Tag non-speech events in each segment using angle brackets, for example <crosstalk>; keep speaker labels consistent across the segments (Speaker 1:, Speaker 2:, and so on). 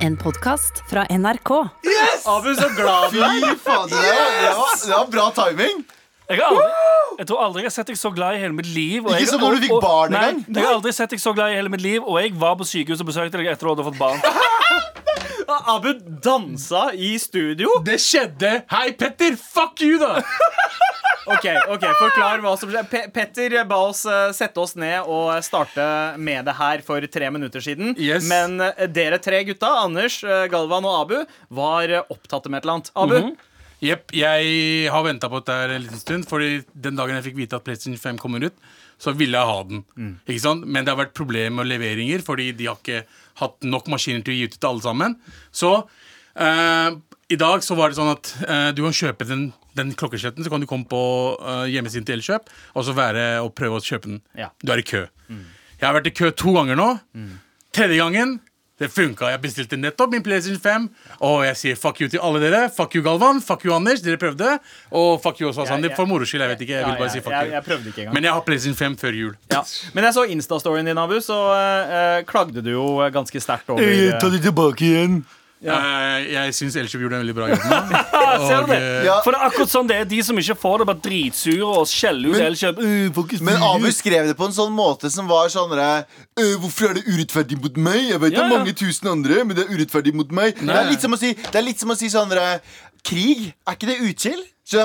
Speaker 1: En podkast fra NRK.
Speaker 2: Abu, så glad du er!
Speaker 3: Fy fader, det var, det, var, det var bra timing.
Speaker 4: Jeg, har aldri, jeg tror aldri jeg har sett deg så glad i hele mitt liv. og
Speaker 3: Ikke
Speaker 4: jeg-
Speaker 3: som når du fikk
Speaker 4: og-
Speaker 3: barn
Speaker 4: nei,
Speaker 3: engang.
Speaker 4: Jeg har aldri sett deg så glad i hele mitt liv, og jeg var på sykehus og besøkte deg etter at du hadde fått barn. <laughs>
Speaker 2: Abu dansa i studio.
Speaker 5: Det skjedde! Hei, Petter! Fuck you, da! <laughs>
Speaker 2: Ok, ok, Forklar hva som skjer. Pe Petter ba oss eh, sette oss ned og starte med det her for tre minutter siden.
Speaker 5: Yes.
Speaker 2: Men eh, dere tre gutta, Anders, eh, Galvan og Abu, var opptatt med et eller annet. Abu,
Speaker 5: Jepp, jeg har venta på dette en liten stund. Fordi den dagen jeg fikk vite at PlayStation 5 kommer ut, så ville jeg ha den. Ikke sant? Men det har vært problemer med leveringer, fordi de har ikke hatt nok maskiner til å gi ut til alle sammen. Så eh, i dag så var det sånn at eh, du kan kjøpe den, den klokkesletten, så kan du komme på uh, hjemmesiden til Elkjøp og så være og prøve å kjøpe den.
Speaker 2: Ja.
Speaker 5: Du er i kø. Jeg har vært i kø to ganger nå. Tredje gangen det funka. Jeg bestilte nettopp min PlayStation 5. Og jeg sier fuck you til alle dere. Fuck you, Galvan. Fuck you, Anders. Dere prøvde. Og fuck you også, Sander.
Speaker 2: jeg-
Speaker 5: For moro skyld. Jeg vet ikke. Jeg vil bare si fuck you.
Speaker 2: jeg prøvde ikke engang.
Speaker 5: Men jeg har PlayStation 5 før jul.
Speaker 2: ja. Men jeg så Insta-storyen din, Abu, så uh, klagde du jo ganske sterkt over Ta
Speaker 3: det tilbake igjen.
Speaker 5: Eh, jeg syns Elkjøp gjorde en veldig bra jobb nå. <laughs>
Speaker 4: Ser du
Speaker 5: Og,
Speaker 4: det?
Speaker 5: eh,
Speaker 3: Ja.
Speaker 4: For det er akkurat sånn det er de som ikke får det, bare dritsure og skjeller ut
Speaker 3: Men-
Speaker 4: Elkjøp. «Øh,
Speaker 3: Men. Abu skrev det på en sånn måte som var sånn der, «Øh, Hvorfor er det urettferdig mot meg? Jeg vet det
Speaker 4: Ja,
Speaker 3: er
Speaker 4: ja.
Speaker 3: mange tusen andre, men det er urettferdig mot meg. Det er litt som å si, det er litt som å si sånn Krig? Er ikke det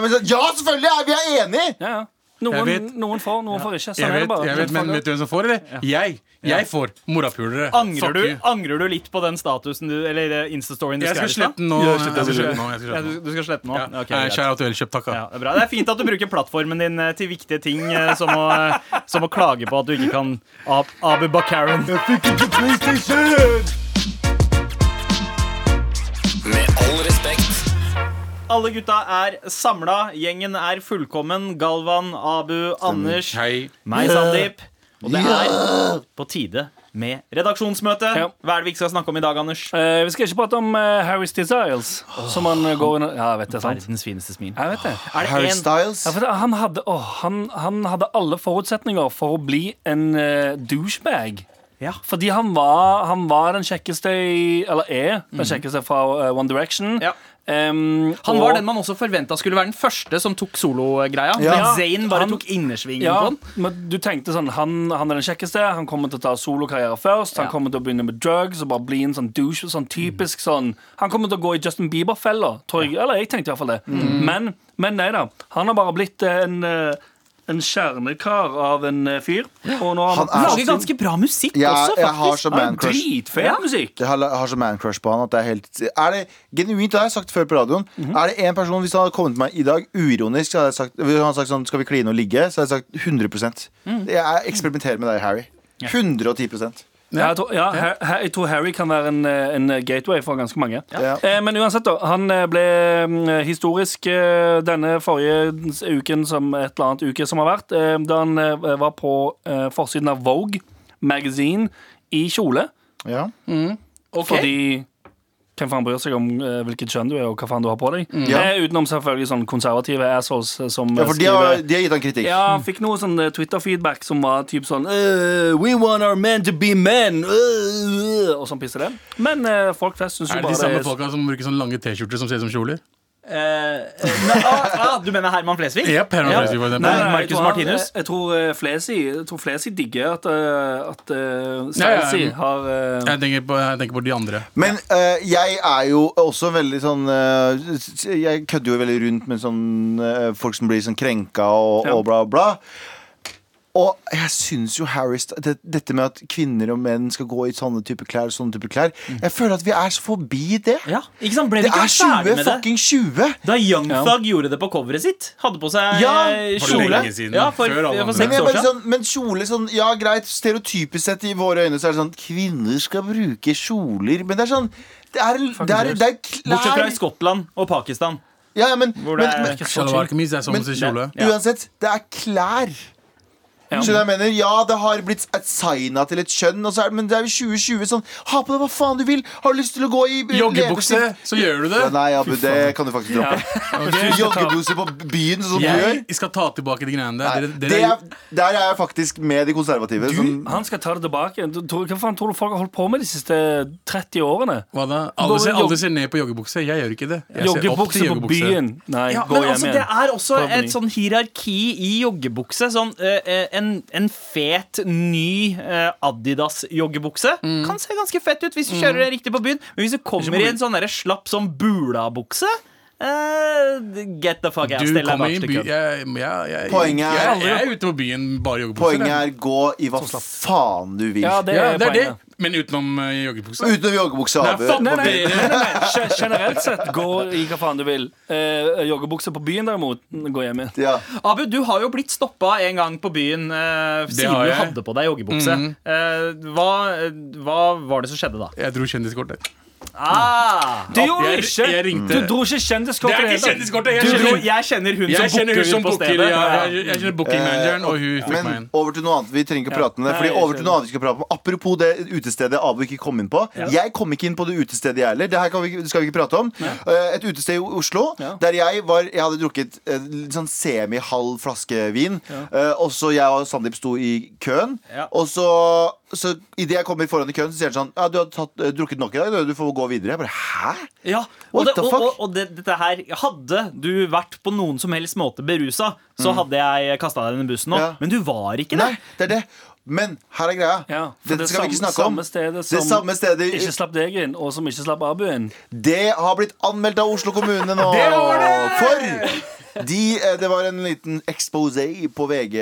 Speaker 3: mener sånn, ja, selvfølgelig! Er vi er enige!
Speaker 4: Ja, ja. Noen,
Speaker 5: vet.
Speaker 4: noen får, noen får ikke. Sånn
Speaker 5: jeg
Speaker 4: er det
Speaker 5: vet,
Speaker 4: bare.
Speaker 5: jeg vet, men vet du hvem som får, eller? Jeg. Jeg får morapulere.
Speaker 2: Angrer du, angrer du litt på den statusen du Eller Insta-storyen du skrev?
Speaker 3: Ja,
Speaker 5: Jeg skal slette den nå. Jeg
Speaker 2: Ja, du, du skal slette den nå?
Speaker 5: Ja.
Speaker 2: Ok,
Speaker 5: Eh,
Speaker 2: greit.
Speaker 5: Shout out til takk.
Speaker 2: Ja,
Speaker 5: Ja.
Speaker 2: det er bra. Det er fint at du bruker plattformen din eh, til viktige ting, eh, som å, eh, som å klage på at du ikke kan Ab Abu Bakaren.
Speaker 6: Med
Speaker 2: Alle gutta er samla, gjengen er fullkommen. Galvan, Abu, Anders,
Speaker 5: Hei.
Speaker 2: meg, Sandeep. Og det er på tide med redaksjonsmøte.
Speaker 4: Ja.
Speaker 2: Hva er det vi ikke skal snakke om i dag, Anders?
Speaker 4: Eh, vi skal ikke prate om uh, Harry Styles, som han eh, går under Ja, vet det, sant?
Speaker 2: Verdens fineste smil.
Speaker 4: Jeg vet det.
Speaker 2: Er det
Speaker 3: Harry
Speaker 2: en
Speaker 3: Styles.
Speaker 4: Ja, det, han, hadde, oh, han, han hadde alle forutsetninger for å bli en uh, douchebag.
Speaker 2: Ja.
Speaker 4: Fordi han var, han var den kjekkeste i Eller er den kjekkeste fra eh, One Direction.
Speaker 2: Ja.
Speaker 4: Em,
Speaker 2: Han
Speaker 4: og-
Speaker 2: var den man også forventa skulle være den første som tok sologreia.
Speaker 3: Ja.
Speaker 2: Men Zayn bare
Speaker 4: Han-
Speaker 2: tok innersvingen
Speaker 4: ja,
Speaker 2: på den.
Speaker 4: men du tenkte sånn han, han er den kjekkeste, han kommer til å ta solokarriere først. Han kommer til å begynne med drugs og bare bli en sånn douche. Sånn typisk sånn Han kommer til å gå i Justin Bieber-fella, tror jeg. Eller jeg tenkte i hvert fall det. Men, men nei da. Han har bare blitt en eh, en kjernekar av en eh, fyr. Og nå har
Speaker 3: Han
Speaker 4: han,
Speaker 3: er
Speaker 2: Lager ganske bra musikk
Speaker 3: Jeg,
Speaker 2: også,
Speaker 3: jeg har
Speaker 2: faktisk.
Speaker 3: så man-crush.
Speaker 4: dritfet musikk.
Speaker 3: Jeg har, jeg har så man-crush på han at det er helt Er det genuint, det har jeg sagt før på radioen. Er det en person, Hvis han hadde kommet til meg i dag uironisk, så hadde jeg sagt, hvis han hadde sagt sånn Skal vi kline og ligge? Så hadde jeg sagt 100% Jeg eksperimenterer med deg, Harry. 110
Speaker 4: Ja, jeg, tror, ja, Har- jeg tror Harry kan være en, eh, en gateway for ganske mange.
Speaker 3: Ja.
Speaker 4: Eh, men uansett, da. Han eh, ble mm, historisk eh, denne forrige uken som et eller annet uke som har vært, eh, da han eh, var på eh, forsiden av Vogue Magazine i kjole.
Speaker 3: Ja.
Speaker 4: Fordi hvem faen bryr seg om eh, hvilket kjønn du er, og hva faen du har på deg?
Speaker 3: Ja.
Speaker 4: Eh, utenom selvfølgelig sånn konservative assholes eh, som
Speaker 3: ja,
Speaker 4: eh,
Speaker 3: for de har,
Speaker 4: skriver
Speaker 3: de har gitt han kritikk.
Speaker 4: ja, han fikk noe sånn eh, Twitter-feedback som var typ sånn «Øh, We want our men to be men! øh», og sånn pisser det. Men eh, folk flest syns jo
Speaker 5: Er det
Speaker 4: bare
Speaker 5: de samme folka som bruker sånne lange T-skjorter som ser ut som kjoler?
Speaker 2: Eh, eh, nei, ah, ah, du mener Herman Flesvig?
Speaker 5: Yep, Herman
Speaker 2: Ja.
Speaker 5: Flesvig.
Speaker 4: Nei, nei, jeg
Speaker 2: Marcus Martinus?
Speaker 4: Jeg, jeg tror eh, Flesi Jeg tror Flesi digger at, at uh,
Speaker 5: Ja, ja,
Speaker 4: Stasi
Speaker 5: ja.
Speaker 4: har
Speaker 5: Jeg tenker på, jeg tenker på de andre.
Speaker 3: Men uh, jeg er jo også veldig sånn uh, Jeg kødder jo veldig rundt med sånn uh, folk som blir sånn krenka og,
Speaker 4: Ja.
Speaker 3: og bla, bla. Og jeg syns jo Harry det, Dette med at kvinner og menn skal gå i sånne type klær, sånne type klær Jeg føler at vi er så forbi det.
Speaker 2: Ja, ikke sant? Ble vi
Speaker 3: Det
Speaker 2: ikke
Speaker 3: er 20
Speaker 2: med
Speaker 3: fucking 20!
Speaker 2: Da Young
Speaker 4: Ja.
Speaker 2: Thug gjorde det på coveret sitt. Hadde på seg
Speaker 3: Ja,
Speaker 5: for
Speaker 2: kjole.
Speaker 5: lenge siden.
Speaker 2: Ja, for,
Speaker 5: Før
Speaker 2: for.
Speaker 3: Men,
Speaker 2: seks år siden.
Speaker 3: sånn, men kjole sånn Ja, greit, stereotypisk sett i våre øyne så er det sånn Kvinner skal bruke kjoler. Men det er sånn Det er, det er, det er
Speaker 2: Bortsett fra i Skottland og Pakistan.
Speaker 3: Ja, ja, men,
Speaker 2: Hvor det er-
Speaker 3: men
Speaker 5: kameez er som
Speaker 3: Men-
Speaker 5: kjole.
Speaker 2: Ja.
Speaker 3: uansett, det er klær. Skjønner jeg mener? Ja, det har blitt signa til et kjønn, og så er det, men det er jo 2020 sånn Ha på deg hva faen du vil! Har du lyst til å gå i
Speaker 5: Joggebukse, så gjør du det.
Speaker 3: Ja, Nei, Abu, det kan du faktisk
Speaker 4: Ja. <laughs>
Speaker 3: droppe. <laughs> Joggebukse på byen, sånn som du gjør.
Speaker 5: Jeg skal ta tilbake de greiene der. Dere,
Speaker 3: Det
Speaker 5: dere,
Speaker 3: er, der er jeg faktisk med de konservative. Som,
Speaker 4: Han skal ta det tilbake. Du, Hva faen tror du folk har holdt på med de siste 30 årene?
Speaker 5: hva da? Alle ser, alle ser ned på joggebukse. Jeg gjør ikke det.
Speaker 4: Joggebukse på byen. Nei,
Speaker 2: Ja,
Speaker 4: gå
Speaker 2: men
Speaker 4: hjem
Speaker 2: altså,
Speaker 4: igjen.
Speaker 2: det er også et sånn hierarki i joggebukse. Sånn, eh, en, en fet, ny eh, Adidas-joggebukse. Kan se ganske fett ut hvis du kjører det riktig på byen. Men hvis du kommer i en sånn slapp sånn bulabukse eh, Get the fuck out.
Speaker 5: Du kommer i
Speaker 2: byen
Speaker 5: Jeg, jeg, jeg,
Speaker 3: Poenget er-
Speaker 5: jeg, jeg er ute på byen bare i joggebukse.
Speaker 3: poenget er gå i hva faen du vil.
Speaker 4: Ja, det
Speaker 5: Ja,
Speaker 4: er
Speaker 5: det er det. Men utenom uh, joggebukse.
Speaker 3: Utenom joggebukse,
Speaker 5: Nei,
Speaker 3: Abu.
Speaker 4: Nei, nei, nei, nei, nei. Ge- Generelt sett, gå i hva faen du vil. Uh, joggebukse på byen, derimot, gå hjem igjen.
Speaker 3: Ja.
Speaker 2: Abu, du har jo blitt stoppa en gang på byen uh, siden du hadde på deg joggebukse. Eh, hva, hva var det som skjedde da?
Speaker 5: Jeg dro kjendiskortet.
Speaker 2: Ah,
Speaker 4: Du gjorde
Speaker 5: jeg-
Speaker 4: det ikke!
Speaker 5: jeg ringte-
Speaker 4: Du dro ikke
Speaker 5: Det er ikke kjendiskortet! Jeg kjenner,
Speaker 2: jeg kjenner hun
Speaker 5: jeg
Speaker 2: som
Speaker 5: booker hun som
Speaker 2: på
Speaker 5: booker.
Speaker 2: stedet.
Speaker 5: Ja, jeg, jeg kjenner bookingmanageren, og hun fikk meg
Speaker 3: Men
Speaker 5: inn.
Speaker 3: over til noe annet. Vi trenger ikke prate om det. Fordi over til noe annet vi skal prate om Apropos det utestedet Abu ikke kom inn på. Jeg kom ikke inn på det utestedet, jeg heller. Det her vi, skal vi ikke prate om. Eh, Et utested i Oslo der jeg var Jeg hadde drukket litt sånn semi-halv flaske vin. Eh, Og så jeg og Sandeep sto i køen. Og så, så idet jeg kommer foran i køen, så sier han sånn Ja, du har tatt, eh, drukket nok i dag, du får gå videre. Jeg bare Hæ?
Speaker 2: Ja, og,
Speaker 3: What
Speaker 2: det,
Speaker 3: the fuck?
Speaker 2: og, og det, dette her Hadde du vært på noen som helst måte berusa, så hadde jeg kasta deg under bussen nå.
Speaker 3: Mm. Ja.
Speaker 2: Men du var ikke det.
Speaker 3: Nei, det er det. Men her er greia.
Speaker 4: Ja, for
Speaker 3: Dette
Speaker 4: det
Speaker 3: skal vi ikke
Speaker 4: samme-
Speaker 3: snakke om.
Speaker 4: samme stedet
Speaker 3: Det
Speaker 4: som
Speaker 3: samme stedet
Speaker 4: Ikke slapp deg inn, og som ikke slapp Abu inn.
Speaker 3: Det har blitt anmeldt av Oslo kommune nå. Det var For de, eh, det var en liten exposé på VG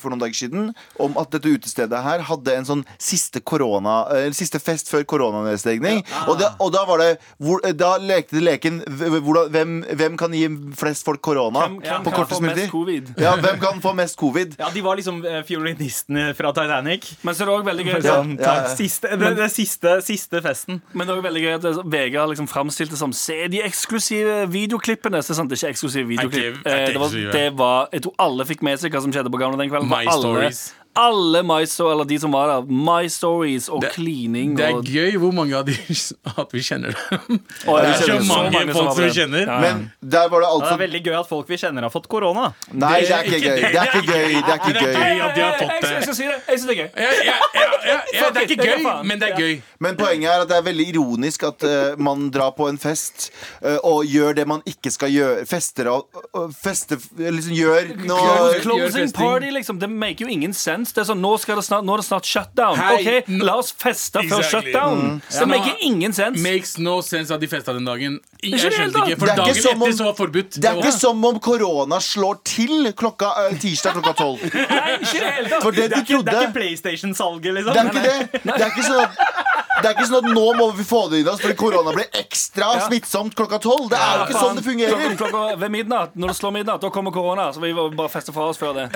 Speaker 3: for noen dager siden om at dette utestedet her hadde en sånn siste korona eh, Siste fest før koronanedstengning. Og, og da var det hvor, eh, Da lekte de leken hvem, hvem kan gi flest folk korona
Speaker 4: Hvem, hvem
Speaker 3: på kortest mulig?
Speaker 4: covid?
Speaker 3: Ja, hvem kan få mest covid?
Speaker 2: Ja, De var liksom eh, fiolinistene fra Titanic.
Speaker 4: Men så er det også veldig gøy
Speaker 3: Ja,
Speaker 2: Sånn,
Speaker 3: ja, ja.
Speaker 2: Siste, det, det siste, siste festen.
Speaker 4: Men det er veldig gøy at VG har liksom framstilt det som Se de eksklusive videoklippene. Så det sant, det er ikke eksklusive videoklipp. Eh, det, var, det var Jeg tror alle fikk med seg hva som skjedde på Gamle den kvelden.
Speaker 5: My
Speaker 4: alle,
Speaker 5: stories.
Speaker 4: Alle my story, eller de som var der. My stories og
Speaker 5: Det-
Speaker 4: klining.
Speaker 5: Det er
Speaker 4: og,
Speaker 5: gøy hvor mange av de <laughs> at vi kjenner dem.
Speaker 4: Å,
Speaker 5: Det er så
Speaker 4: så
Speaker 5: mange
Speaker 4: mange
Speaker 5: folk som vi kjenner.
Speaker 4: Ja.
Speaker 3: Men der var det
Speaker 2: Ja, det
Speaker 3: altså
Speaker 2: er veldig gøy at folk vi kjenner, har fått korona.
Speaker 3: Nei, det er ikke gøy. Det er ikke gøy. Det er ikke gøy.
Speaker 5: gøy at de har
Speaker 4: Jeg,
Speaker 5: det.
Speaker 4: skal si det. Jeg synes det er gøy.
Speaker 5: Ja, ja, ja, ja, ja, det er ikke gøy, men det er gøy.
Speaker 3: Men poenget er at det er veldig ironisk at uh, man drar på en fest uh, og gjør det man ikke skal gjøre. Fester og, uh, feste, liksom gjør noe
Speaker 4: Closing party, liksom. Det make jo ingen sense. Det er sånn, nå, skal det snart, nå er det snart shutdown.
Speaker 5: Hei,
Speaker 4: OK, la oss feste før
Speaker 5: Exactly.
Speaker 4: shutdown.
Speaker 5: Ja.
Speaker 4: Det make ingen sense.
Speaker 5: Makes no sense at de festa den dagen. Jeg
Speaker 4: Ikke
Speaker 5: skjønte ikke, For
Speaker 3: ikke
Speaker 5: dagen
Speaker 3: etter om-
Speaker 5: så var forbudt.
Speaker 3: Det er ikke som om korona slår til klokka, eh, tirsdag klokka tolv.
Speaker 4: Nei, ikke det.
Speaker 3: For det
Speaker 2: Det er ikke, det er ikke PlayStation-salget, liksom.
Speaker 3: Det er ikke det. Det er ikke sånn det er ikke sånn at nå må vi få det inn oss fordi korona blir ekstra smittsomt klokka tolv. Det er jo ikke sånn det fungerer.
Speaker 4: klokka ved midnatt, når det slår midnatt, da kommer korona. Så vi bare fester fra oss før det.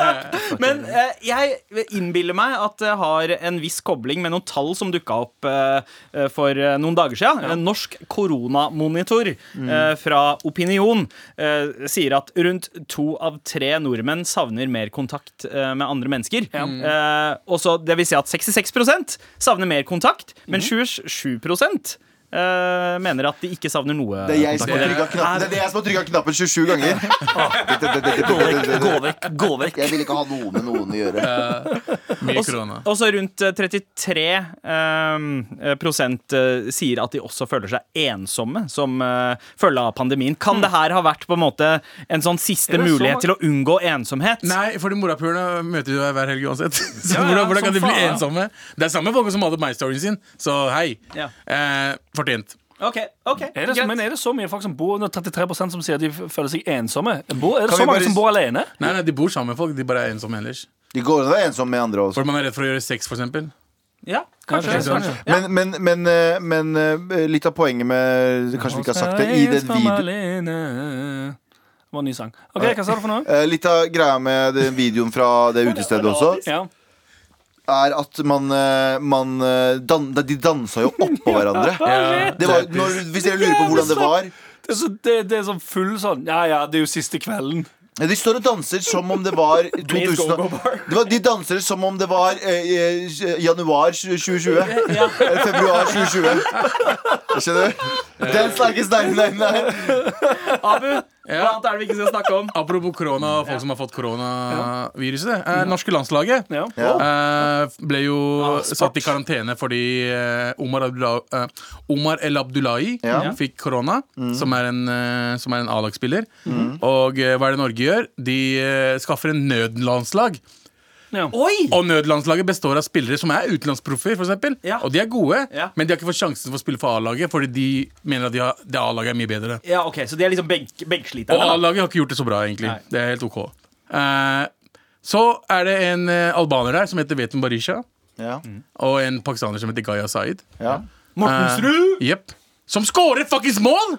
Speaker 4: <laughs>
Speaker 2: Men eh, jeg innbiller meg at det har en viss kobling med noen tall som dukka opp eh, eh, for eh, noen dager siden. En norsk koronamonitor eh, fra Opinion eh, sier at rundt to av tre nordmenn savner mer kontakt eh, med andre mennesker. Eh, og så det vil si at 66% savner mer kontakt, men 27 eh, mener at de ikke savner noe
Speaker 3: Det er jeg som har trykka knappen, det er jeg som har trykket knappen 27 ganger. <laughs>
Speaker 4: Gå vekk, gå vekk. gå vekk
Speaker 3: Jeg vil ikke ha noe med noen å gjøre.
Speaker 5: Mye
Speaker 2: Og så-
Speaker 5: korona.
Speaker 2: Rundt eh, 33 uh, prosent eh, sier at de også føler seg ensomme som uh, følge av pandemien. Kan det her ha vært på en måte en sånn siste
Speaker 4: så
Speaker 2: mulighet til å unngå ensomhet?
Speaker 5: Nei, for de morapulerne møter du hver helg uansett. <laughs> Så
Speaker 4: Ja, ja,
Speaker 5: hvordan, hvordan kan de bli
Speaker 4: faen.
Speaker 5: ensomme? Det er samme folk som hadde My-storyen sin, så hei.
Speaker 2: Ja.
Speaker 5: Fortjent.
Speaker 2: OK, ok,
Speaker 4: Er det, men er det så mye folk som bor under 33% som sier at de føler seg ensomme? Bor, er det
Speaker 3: Kan
Speaker 4: så mange
Speaker 3: bare-
Speaker 4: som bor alene?
Speaker 5: Nei, nei, de bor sammen med folk, de bare er ensomme ellers.
Speaker 3: De går og er ensomme med andre også.
Speaker 5: For man er redd for å gjøre sex, for eksempel.
Speaker 2: Ja, kanskje.
Speaker 4: Kanskje.
Speaker 2: kanskje.
Speaker 3: Men, men, men, eh, men eh, litt av poenget med Kanskje vi ikke har sagt det i den videoen.
Speaker 4: Det var en ny sang. OK, hva sa du for noe?
Speaker 3: Eh, Litt av greia med den videoen fra det utestedet også,
Speaker 4: Ja.
Speaker 3: Er at man, eh, man eh, dan De dansa jo oppå <laughs> hverandre.
Speaker 5: Ja,
Speaker 3: Det var, når, hvis dere lurer på hvordan det var
Speaker 4: Det er, så, det, det er sånn full sånn Ja ja, det er jo siste kvelden.
Speaker 3: De står og danser som om det var <laughs> 2000
Speaker 2: go, go bar.
Speaker 3: det var, De danser som om det var eh, eh, januar 2020. Eller februar 2020. <laughs> Skjønner du? Dance like it's 1999.
Speaker 2: Abu, hva
Speaker 5: Ja.
Speaker 2: annet er det vi ikke skal snakke om?
Speaker 5: Apropos korona og folk som har fått koronaviruset. Eh, norske landslaget
Speaker 4: Ja.
Speaker 3: Ja.
Speaker 5: eh, ble jo satt i karantene fordi eh, Omar, Abdullah, eh, Omar El Abdullahi
Speaker 3: Ja.
Speaker 5: fikk korona, som er en, eh, som er en A-lagsspiller. Og eh, hva er det Norge gjør? De eh, skaffer en nødlandslag.
Speaker 4: Ja.
Speaker 2: Oi!
Speaker 5: Og nødlandslaget består av spillere som er utenlandsproffer.
Speaker 2: Ja.
Speaker 5: Og de er gode,
Speaker 2: Ja.
Speaker 5: men de har ikke fått sjansen for å spille for A-laget fordi de mener at de har, det A-laget er mye bedre.
Speaker 2: Ja, ok, Så de er liksom benk,
Speaker 5: Og
Speaker 2: benksliterne?
Speaker 5: A-laget har ikke gjort det så bra, egentlig.
Speaker 2: Nei.
Speaker 5: Det er helt ok. Uh, så er det en uh, albaner der som heter Vetun Barisha,
Speaker 3: Ja.
Speaker 5: og en pakistaner som heter Gaya Zaid.
Speaker 3: Ja.
Speaker 2: Mortensrud!
Speaker 5: Yep. Som skårer fuckings mål!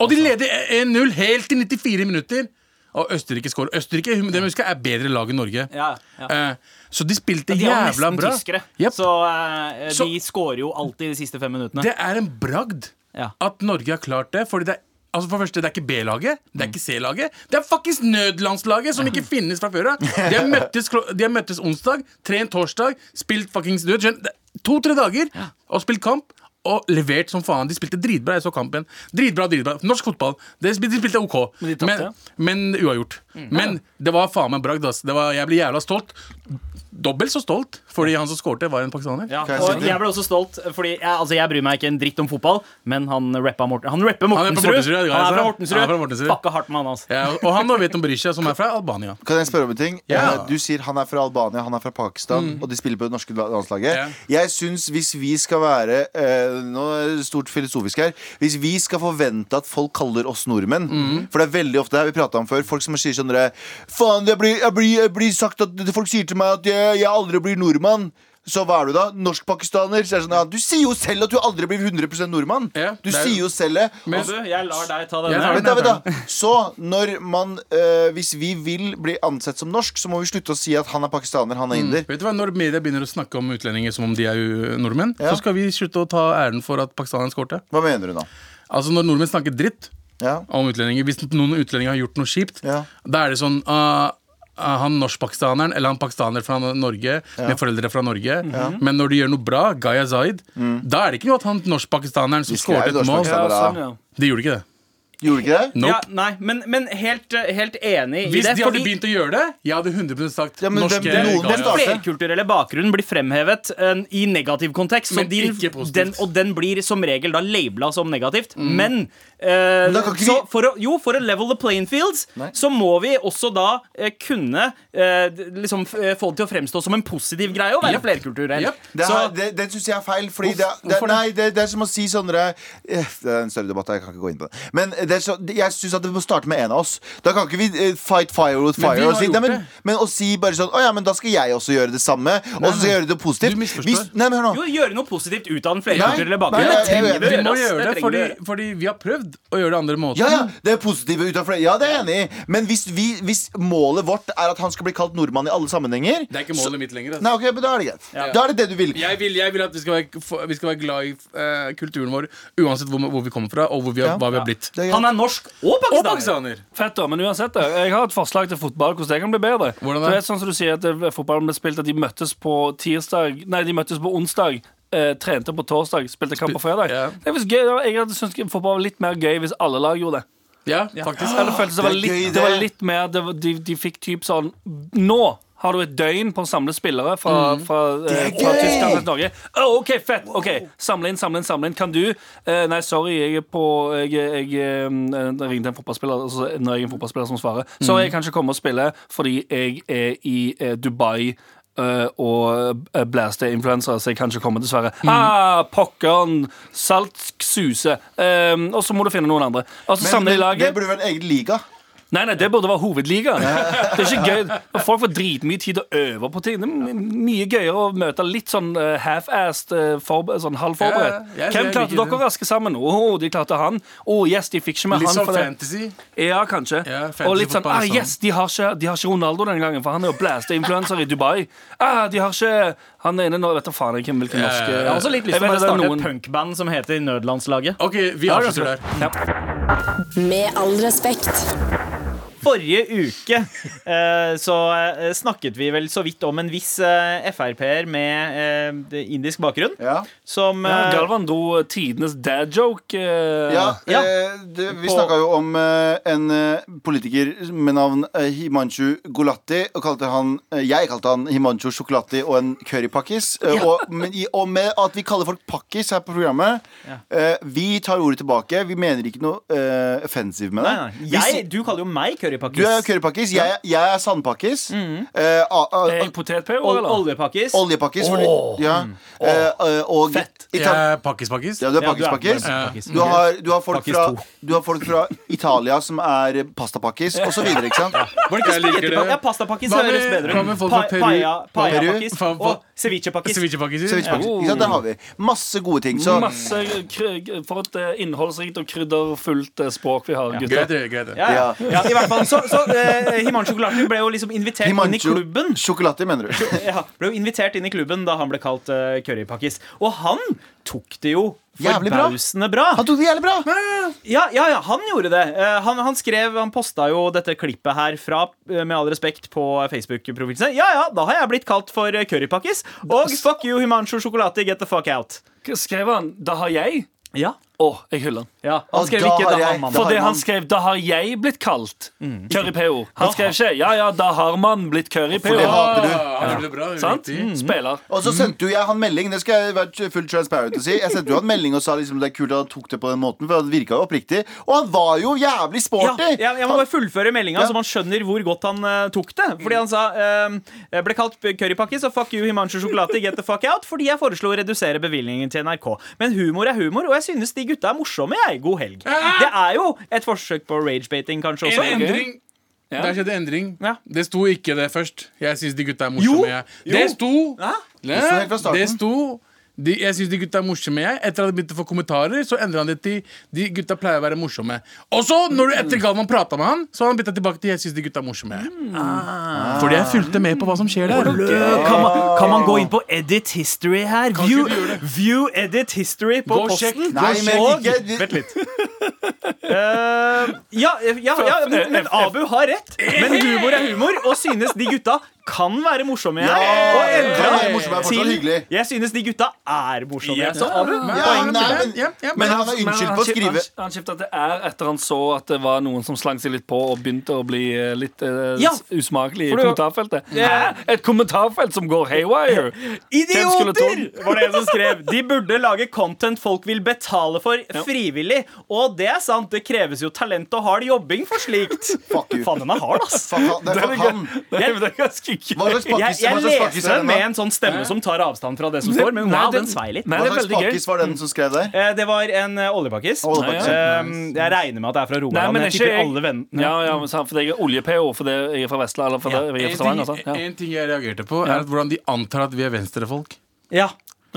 Speaker 5: Og de leder 1-0 helt til 94 minutter. Og Østerrike skårer. Østerrike det må jeg huske, er bedre lag enn Norge.
Speaker 2: Ja, ja.
Speaker 5: Eh, så de spilte
Speaker 2: De er jo
Speaker 5: jævla
Speaker 2: nesten tyskere,
Speaker 5: yep.
Speaker 2: så eh,
Speaker 5: Så-
Speaker 2: de scorer jo alltid de siste fem minuttene.
Speaker 5: Det er en bragd
Speaker 2: Ja.
Speaker 5: at Norge har klart det. Fordi det er Altså for første, Det er ikke B-laget, det
Speaker 2: Mm.
Speaker 5: er ikke C-laget. Det er fuckings nødlandslaget som ikke <laughs> finnes fra før av. De har møttes, de har møttes onsdag, trent torsdag, spilt fuckings nød. To-tre dager og spilt kamp. Og levert som faen. De spilte dritbra. Jeg så kampen. Dritbra, dritbra. Norsk fotball. De spil- de spilte OK,
Speaker 4: Men de
Speaker 5: men, men uavgjort.
Speaker 2: Mm.
Speaker 5: Men det var faen meg bragd. Jeg ble jævla stolt. Dobbelt så stolt, fordi han som skårte, var en pakistaner.
Speaker 2: Ja, og jeg ble også stolt, fordi jeg, altså, jeg bryr meg ikke en dritt om fotball, men han rappa Morten, Han rapper
Speaker 5: Han er fra
Speaker 2: Mortensrud. Han er fra. Mortensrud.
Speaker 5: Han er fra Mortensrud.
Speaker 2: Fucka hardt med han, altså.
Speaker 5: Ja, og han og Veton Berisha, som er fra Albania.
Speaker 3: Kan jeg spørre om en ting?
Speaker 5: Ja.
Speaker 3: Eh, Du sier han er fra Albania, han er fra Pakistan, og de spiller på det norske landslaget.
Speaker 5: Ja.
Speaker 3: Jeg syns hvis vi skal være eh, Nå er det stort filosofisk her. Hvis vi skal forvente at folk kaller oss nordmenn For det er veldig ofte det her vi prata om før. Folk som sier sånn Faen, jeg blir, jeg, blir, jeg blir sagt at folk sier til meg at jeg, jeg aldri blir nordmann. Så hva er du da? Norsk-pakistaner? Så er det sånn, ja, du sier jo selv at du aldri blir 100 nordmann.
Speaker 5: Ja,
Speaker 3: du
Speaker 5: er-
Speaker 3: sier jo selv det.
Speaker 5: Men-
Speaker 2: du, jeg lar deg ta denne.
Speaker 3: Vent da, vent da. <laughs> Så når man øh, Hvis vi vil bli ansett som norsk, så må vi slutte å si at han er pakistaner, han er inder.
Speaker 5: Vet du hva, Når media begynner å snakke om utlendinger som om de er jo nordmenn,
Speaker 3: Ja.
Speaker 5: så skal vi slutte å ta æren for at pakistaneren skårte.
Speaker 3: Hva mener du da?
Speaker 5: Altså Når nordmenn snakker dritt
Speaker 3: Ja,
Speaker 5: om utlendinger, hvis noen utlendinger har gjort noe kjipt,
Speaker 3: Ja.
Speaker 5: da er det sånn ah, han norsk-pakistaneren eller han pakistaner fra Norge med foreldre fra Norge. Men når de gjør noe bra, Gaya Zaid, da er det ikke noe at han norsk-pakistaneren som skåret et mål.
Speaker 4: sånn, ja.
Speaker 5: De gjorde ikke det.
Speaker 3: Gjorde ikke det?
Speaker 5: Nope.
Speaker 2: Ja, nei, men, men helt, eh, helt enig
Speaker 5: Hvis
Speaker 2: i det.
Speaker 5: de hadde begynt å gjøre det, jeg hadde 100 sagt
Speaker 3: Ja, men
Speaker 5: norske Den,
Speaker 2: den,
Speaker 3: den
Speaker 2: flerkulturelle bakgrunnen blir fremhevet eh, i negativ kontekst.
Speaker 5: Men
Speaker 2: din-
Speaker 5: ikke positivt.
Speaker 2: Den, og den blir som regel da labela som negativt. Men eh,
Speaker 3: vi-
Speaker 2: for å, Jo, for å level the playing fields,
Speaker 3: Nei.
Speaker 2: så må vi også da eh, kunne eh, liksom eh, få det til å fremstå som en positiv greie å være
Speaker 5: Yep.
Speaker 2: flerkulturell.
Speaker 5: Yep.
Speaker 3: Det,
Speaker 2: Så-
Speaker 3: det, det syns jeg er feil. Fordi det, det,
Speaker 5: det?
Speaker 3: nei, det, det er som å si sånn eh, Det er en større debatt, jeg kan ikke gå inn på det. Men det er så, jeg syns at det må starte med en av oss. Da kan ikke vi eh, fight fire with
Speaker 5: Men
Speaker 3: fire. Og si, nei, men, men å si bare sånn Å ja, men da skal jeg også gjøre det samme. Og så skal jeg gjøre det positivt.
Speaker 5: Du misforstår.
Speaker 3: Nei, men hør nå.
Speaker 2: Jo, gjøre noe positivt ut av den flerkulturelle bakgrunnen. vi
Speaker 5: Vi må gjøre det,
Speaker 2: vi
Speaker 5: fordi vi har prøvd å gjøre det andre måten.
Speaker 3: Ja, ja, det er positive ut av flere. Ja, det er jeg enig i. Men hvis, vi, hvis målet vårt er at han skal bli kalt nordmann i alle sammenhenger
Speaker 5: Det er ikke målet mitt lenger.
Speaker 3: Nei,
Speaker 5: Altså.
Speaker 3: ok, men Da er det greit. Da er det det du vil.
Speaker 5: Jeg, vil, jeg vil at vi skal være, vi skal være glad i uh, kulturen vår uansett hvor, hvor vi kommer fra, og hvor vi har,
Speaker 3: Ja.
Speaker 5: hva vi har blitt.
Speaker 3: Det er.
Speaker 2: Han er norsk og
Speaker 5: Og
Speaker 2: pakistaner.
Speaker 4: Fett da, men uansett det, Jeg har et forslag til fotball hvordan det kan bli bedre.
Speaker 5: Hvordan
Speaker 4: Du
Speaker 5: det?
Speaker 4: vet sånn som du sier at eh, Fotballen ble spilt at de møttes på tirsdag Nei, de møttes på onsdag. Eh, trente på torsdag, spilte kamp på fredag.
Speaker 5: Ja.
Speaker 4: Det var gøy, Jeg hadde syntes fotball var litt mer gøy hvis alle lag gjorde det.
Speaker 5: Ja, faktisk.
Speaker 4: Eller føltes det, var
Speaker 3: er
Speaker 4: litt,
Speaker 3: gøy,
Speaker 4: det var litt mer det var, de, de fikk typ sånn Nå har du et døgn på å samle spillere fra, fra, eh,
Speaker 3: er
Speaker 4: fra! Tyskland til Norge. Å, OK, fett. ok Samle inn, samle inn. samle inn Kan du eh, Nei, sorry, jeg er på Jeg, jeg, eh, jeg ringte en fotballspiller, altså, når jeg er en fotballspiller som svarer. Sorry, jeg kan ikke komme og spille fordi jeg er i eh, Dubai. Eh, og blæste blaste influensere, så jeg kan ikke komme, dessverre. Ah, Pokkeren! Salt suser. Um, og så må du finne noen andre. Og så
Speaker 3: Men,
Speaker 4: samler de laget.
Speaker 3: det burde vært egen liga.
Speaker 4: Nei, nei, det burde være hovedligaen. Det er ikke gøy Folk får dritmye tid å øve på ting. Det er mye gøyere å møte litt sånn uh, half-assed, uh, sånn halvforberedt.
Speaker 5: Ja,
Speaker 4: Hvem klarte dere å raske sammen? Å, de klarte han. Å, yes, de fikk ikke med
Speaker 5: Litt
Speaker 4: han
Speaker 5: sånn
Speaker 4: for det.
Speaker 5: fantasy.
Speaker 4: Ja, kanskje.
Speaker 5: Ja,
Speaker 4: og litt sånn, ah,
Speaker 5: er sånn.
Speaker 4: yes, de har, ikke, de har ikke Ronaldo denne gangen, for han er jo blæsta influenser i Dubai. Ah, de har ikke Han ene nå, vet du faen ikke hvilken
Speaker 5: norsk.
Speaker 2: Jeg har også litt lyst til å
Speaker 4: det er
Speaker 2: starte
Speaker 4: noen-
Speaker 2: et punkband som heter Nødlandslaget.
Speaker 5: OK, vi avslutter der.
Speaker 4: Ja.
Speaker 1: Med all respekt.
Speaker 2: Forrige uke eh, så eh, snakket vi vel så vidt om en viss eh, Frp-er med indisk bakgrunn.
Speaker 3: Ja.
Speaker 2: Som
Speaker 4: Ja, Galvan dro tidenes dad joke.
Speaker 3: Ja,
Speaker 2: Ja.
Speaker 3: eh, det, vi snakka jo om en politiker med navn Himanshu Gulati. Og kalte han, jeg kalte han Himanshu Sjokolati og en currypakkis. Og, og med at vi kaller folk pakkis her på programmet eh, Vi tar ordet tilbake. Vi mener ikke noe uh, offensive med det.
Speaker 2: Nei, nei. Jeg, du kaller jo meg
Speaker 3: du
Speaker 2: currypakkis.
Speaker 3: er currypakkis, jeg, jeg er sandpakkis.
Speaker 2: Mm.
Speaker 3: Eh,
Speaker 4: potet-PO, eller?
Speaker 2: oljepakkis.
Speaker 3: Oljepakkis. fordi- ja. Eh, eh, og
Speaker 4: Fett.
Speaker 5: Jeg er pakkis-pakkis.
Speaker 3: ja, du er
Speaker 2: Ja, du er
Speaker 3: pakkis-pakkis.
Speaker 2: pakkis.
Speaker 3: Du, har, du, har folk
Speaker 2: Pakkis
Speaker 3: fra-
Speaker 2: to.
Speaker 3: du har folk fra Italia som er pastapakkis, og så videre, ikke sant?
Speaker 2: Var det ikke
Speaker 5: Jeg liker det.
Speaker 2: Ja, pastapakkis
Speaker 5: Hva med-
Speaker 2: høres bedre
Speaker 5: hva
Speaker 2: ut.
Speaker 5: med folk fra
Speaker 2: Pa-
Speaker 5: Peru?
Speaker 2: paella- Paella-pakkis
Speaker 5: Peru? Fa-
Speaker 2: og ceviche-pakkis.
Speaker 5: Ceviche-pakkis.
Speaker 3: Ceviche-pakkis. Ikke sant? Der har vi masse gode ting. Så
Speaker 4: Masse kry- For et eh, innholdsrikt og krydderfullt eh, språk vi har, gutter.
Speaker 5: Greit, det, greit.
Speaker 2: Ja, ja. ja, i hvert fall Så, så eh, Himanshu Gulati ble jo liksom invitert inn i klubben.
Speaker 3: Chocolati, mener du? <laughs>
Speaker 2: Ja, ble jo invitert inn i klubben da han ble kalt uh, currypakkis. Og han tok det jo
Speaker 3: Forbausende bra.
Speaker 2: bra.
Speaker 3: Han tok det jævlig bra!
Speaker 2: Ja, ja, ja, han gjorde det. Eh, han, han skrev, han posta jo dette klippet her fra eh, Med all respekt på Facebook-profilen sin. Ja ja, da har jeg blitt kalt for currypakkis. Og fuck you, Himancho Sjokolade, get the fuck out.
Speaker 4: Skrev han 'Da har jeg'?
Speaker 2: Ja,
Speaker 4: Å, jeg hyller han.
Speaker 2: ja Han skrev ikke da,
Speaker 3: da
Speaker 2: har man.
Speaker 4: For
Speaker 3: det
Speaker 4: han skrev 'Da har jeg blitt kalt'. Curry-PO. Han skrev ikke 'Ja ja, da har man blitt
Speaker 3: For det hater du.
Speaker 5: Ja. det bra,
Speaker 4: Sant?
Speaker 5: Mm.
Speaker 4: Spiller.
Speaker 3: Og så sendte jo jeg han melding. Det skal jeg være fullt transparent å si. Jeg sendte jo han melding og sa liksom det er kult at han tok det på den måten, for det virka jo oppriktig. Og han var jo jævlig sporty!
Speaker 2: jeg, jeg må bare fullføre meldinga,
Speaker 3: Ja.
Speaker 2: så man skjønner hvor godt han uh, tok det. Fordi han sa uh, ble kalt currypakke, så fuck you, Himanshu Sjokolade, get the fuck out. Fordi jeg foreslo å redusere bevilgningen til NRK. Men humor er humor, og jeg synes de gutta er morsomme. Jeg. God helg. Det er jo et forsøk på ragebaiting, kanskje også.
Speaker 5: En endring.
Speaker 4: Ja.
Speaker 5: Der skjedde endring.
Speaker 2: Ja.
Speaker 5: Det sto ikke det først. Jeg syns de gutta er morsomme.
Speaker 2: Jo. Jo.
Speaker 5: Det sto
Speaker 2: ja.
Speaker 5: Det. Det sto de, jeg syns de gutta er morsomme. Jeg. Etter at de begynte å få kommentarer, så endra han det til de gutta pleier å være morsomme. Og så, når du etter Galvan prata med han, så har han bytta tilbake til jeg syns de gutta er morsomme.
Speaker 2: Ah.
Speaker 5: Fordi jeg fulgte med på hva som skjer der.
Speaker 2: Kan man, kan man gå inn på Edit History her? View, view Edit History på
Speaker 5: Gå
Speaker 2: posten.
Speaker 3: Nei, men
Speaker 2: Og-
Speaker 3: ikke
Speaker 2: Vent litt. <laughs> Eh, ja, ja, ja men, men Abu har rett. Men humor er humor, og synes de gutta kan være morsomme her.
Speaker 3: Ja,
Speaker 2: og endra
Speaker 3: til.
Speaker 2: Jeg synes de gutta er morsomme.
Speaker 4: Yes.
Speaker 2: Så Abu,
Speaker 3: Ja,
Speaker 2: poeng
Speaker 3: nei,
Speaker 2: til
Speaker 3: men,
Speaker 2: det.
Speaker 3: Men han er unnskyldt på å skrive
Speaker 4: Han, skifta til R etter han så at det var noen som slang seg litt på og begynte å bli eh, litt uh,
Speaker 2: Ja,
Speaker 4: usmakelig i kommentarfeltet.
Speaker 2: Ja.
Speaker 4: Et kommentarfelt som går haywire!
Speaker 2: Idioter! var det en som skrev. De burde lage content folk vil betale for frivillig. Og det er sant, det kreves jo talent og hard jobbing for slikt.
Speaker 3: Fuck you.
Speaker 2: Faen, den er hard, ass.
Speaker 3: Fuck. Det er.
Speaker 4: Det er, det er ganske.
Speaker 3: Hva slags
Speaker 2: Jeg,
Speaker 3: pakkis
Speaker 2: jeg
Speaker 3: hva slags
Speaker 2: leser
Speaker 3: er
Speaker 2: den med en sånn stemme som tar avstand fra det som står, men wow, den svei litt.
Speaker 4: Nei,
Speaker 3: Hva
Speaker 4: er
Speaker 3: slags pakkis var den som skrev der?
Speaker 2: Eh, Det var en eh, oljepakkis. Eh, Jeg regner med at det er fra Rogaland. Jeg tipper alle vennene
Speaker 4: Ja, ja, men for jeg er olje-PO, for det, jeg er fra Vestland, eller det, jeg er fra Stavanger.
Speaker 5: ting.
Speaker 4: Ja.
Speaker 5: en ting jeg reagerte på, er at hvordan de antar at vi er venstrefolk.
Speaker 2: Ja.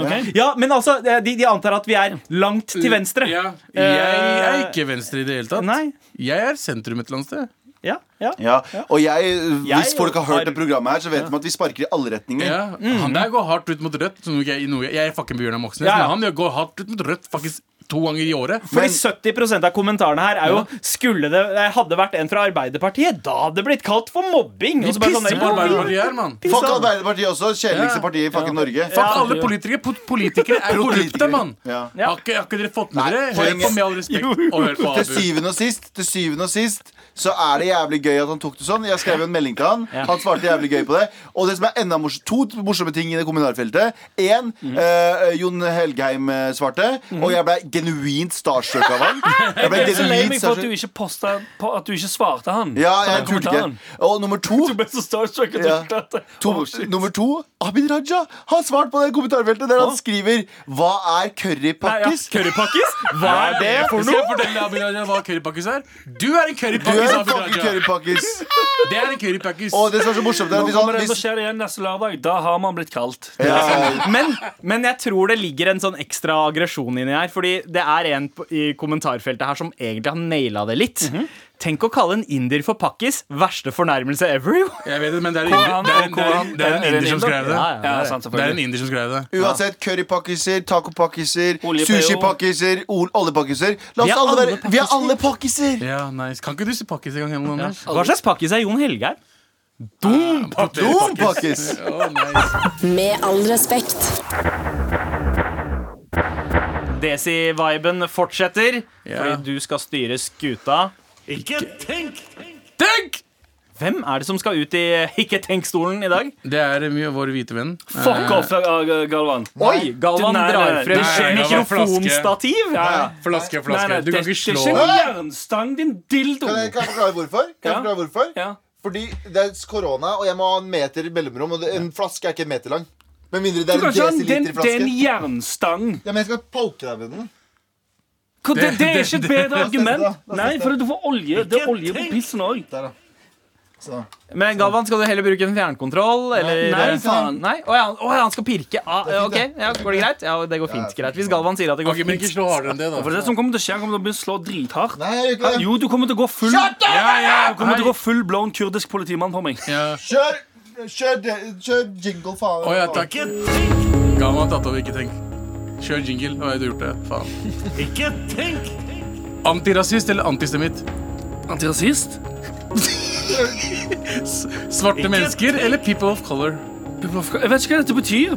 Speaker 4: Okay.
Speaker 2: ja, men altså, de, de antar at vi er langt til venstre.
Speaker 5: Ja, jeg er ikke venstre i det hele tatt.
Speaker 2: Nei.
Speaker 5: Jeg er sentrum et eller annet sted.
Speaker 2: Ja, ja.
Speaker 3: Ja, og jeg, hvis
Speaker 2: Jeg
Speaker 3: folk har hørt
Speaker 2: har-
Speaker 3: det programmet her, så vet de at vi sparker i alle retninger.
Speaker 5: Ja, Han der går hardt ut mot rødt. Som jeg, noe, jeg er fucking Bjørnar Moxnes,
Speaker 2: Ja, ja.
Speaker 5: men han går hardt ut mot rødt faktisk to ganger i året.
Speaker 2: Fordi
Speaker 3: Men-
Speaker 2: 70% av kommentarene her er jo Skulle det eh, hadde vært en fra Arbeiderpartiet, da hadde det blitt kalt for mobbing. Vi pisser sånn,
Speaker 5: Pisser på Arbeiderpartiet her, mann.
Speaker 3: Fuck Arbeiderpartiet også. Kjedeligste
Speaker 5: Ja.
Speaker 3: partiet i fucking Norge.
Speaker 5: Fuck
Speaker 2: Ja.
Speaker 5: alle politikere. Politikere er korrupte, mann.
Speaker 3: Ja.
Speaker 2: Ja.
Speaker 5: Har, ikke, har ikke dere fått med dere? Hør på med all respekt. Og hør på
Speaker 3: Til syvende og sist Til syvende og sist Så er det jævlig gøy at han tok det sånn. Jeg skrev en melding til han. Han svarte jævlig gøy på det. Og det som er enda morsomt To morsomme ting i det kommentarfeltet En eh, Jon Helgheim svarte, svarte Og jeg ble genuint starstruck av han. <laughs> Jeg ble
Speaker 4: Jeg er
Speaker 3: genuint
Speaker 4: for at du ikke postet, på at du ikke svarte han.
Speaker 3: Ja, jeg turte ikke. Og nummer to <laughs>
Speaker 4: Du ble så starstruck
Speaker 3: Ja.
Speaker 4: klarte
Speaker 3: To,
Speaker 4: Oh,
Speaker 3: nummer to Abid Raja har svart på det kommentarfeltet Der han skriver Hva er currypakkis?
Speaker 2: Currypakkis? Hva er det for
Speaker 5: Skal jeg
Speaker 2: noe?
Speaker 5: fortelle Abid Raja hva currypakkis er? Du er en
Speaker 3: Du
Speaker 5: currypakkis,
Speaker 3: en
Speaker 5: Abid Raja.
Speaker 3: currypakkis
Speaker 5: Det er en currypakkis.
Speaker 3: Og det som er så morsomt er
Speaker 4: Nå
Speaker 3: at hvis han
Speaker 4: kommer det til å skje igjen neste lørdag. Da har man blitt kalt.
Speaker 3: ja,
Speaker 2: Men, men jeg tror det ligger en sånn ekstra aggresjon inni her. Fordi det er en i kommentarfeltet her som egentlig har naila det litt. Tenk å kalle en indier for pakkis. Verste fornærmelse ever.
Speaker 5: Jeg vet det, men det er en,
Speaker 4: Koran,
Speaker 5: det er det er det er en
Speaker 4: Er det en
Speaker 5: inder som skrev det.
Speaker 2: Ja, ja,
Speaker 4: Ja,
Speaker 2: det er
Speaker 5: Det er en indier som skrev det.
Speaker 3: Uansett, currypakkiser, tacopakkiser, sushipakkiser, oljepakkiser. La oss alle være Vi er alle pakkiser!
Speaker 5: Ja, nice. Kan ikke du si pakkis en gang? Eller noe,
Speaker 2: Hva slags pakkis er Jon Helgeir?
Speaker 3: Dompakkis!
Speaker 5: Å, nice.
Speaker 1: Med all respekt.
Speaker 2: Desi-viben fortsetter,
Speaker 5: yeah.
Speaker 2: fordi du skal styre skuta.
Speaker 5: Tenk! Tenk!
Speaker 2: Hvem er det som skal ut i Ikke tenk-stolen i dag?
Speaker 5: Det er mye av vår hvite venn.
Speaker 4: Fuck off, uh, Galvan.
Speaker 2: Oi, Galvan
Speaker 4: Nei, nei,
Speaker 2: drar frem
Speaker 5: nei,
Speaker 2: mikrofonstativ.
Speaker 4: Ja, ja.
Speaker 5: Flaske, flaske.
Speaker 4: nei,
Speaker 5: Du kan
Speaker 4: ikke
Speaker 5: ikke
Speaker 4: det er
Speaker 5: slå
Speaker 4: ikke en jernstang, din dildo.
Speaker 3: Kan jeg, kan jeg forklare hvorfor? Kan jeg forklare hvorfor?
Speaker 4: Ja.
Speaker 3: Fordi det er korona, og jeg må ha en meter mellomrom. Og en flaske er ikke en meter lang. Med mindre det er en
Speaker 4: desiliter flaske. det, er en- er jernstang.
Speaker 3: Ja, men jeg skal poke deg med den.
Speaker 4: Hva- Det, det er ikke et bedre argument. Nei, for du får olje. Det er olje på pissen òg.
Speaker 3: Så.
Speaker 2: Men Galvan, skal du heller bruke en fjernkontroll? Eller?
Speaker 4: Nei, faen.
Speaker 2: Nei? Å ja, å ja, han skal pirke. Ah,
Speaker 3: Det fint,
Speaker 2: ok, ja, Går det greit? Ja, det går fint. greit Hvis Galvan sier at det går
Speaker 5: Ok, men ikke
Speaker 2: fint.
Speaker 5: enn det,
Speaker 4: For det som kommer til å skje, han kommer til å begynne å slå drithardt.
Speaker 3: Nei.
Speaker 4: Jo, du kommer til å gå full! Ja, ja, Du kommer til å gå full blown kurdisk politimann på meg.
Speaker 5: Ja.
Speaker 3: Kjør, kjør, kjør jingle, faen.
Speaker 5: Å ja, takk. Galvan tatt over, ikke tenk. Kjør jingle. Hva har du gjort det? Faen. Ikke tenk! Antirasist eller antisemitt?
Speaker 4: Antirasist?
Speaker 5: Svarte mennesker eller people of color?
Speaker 4: People of color. Jeg vet ikke hva dette betyr.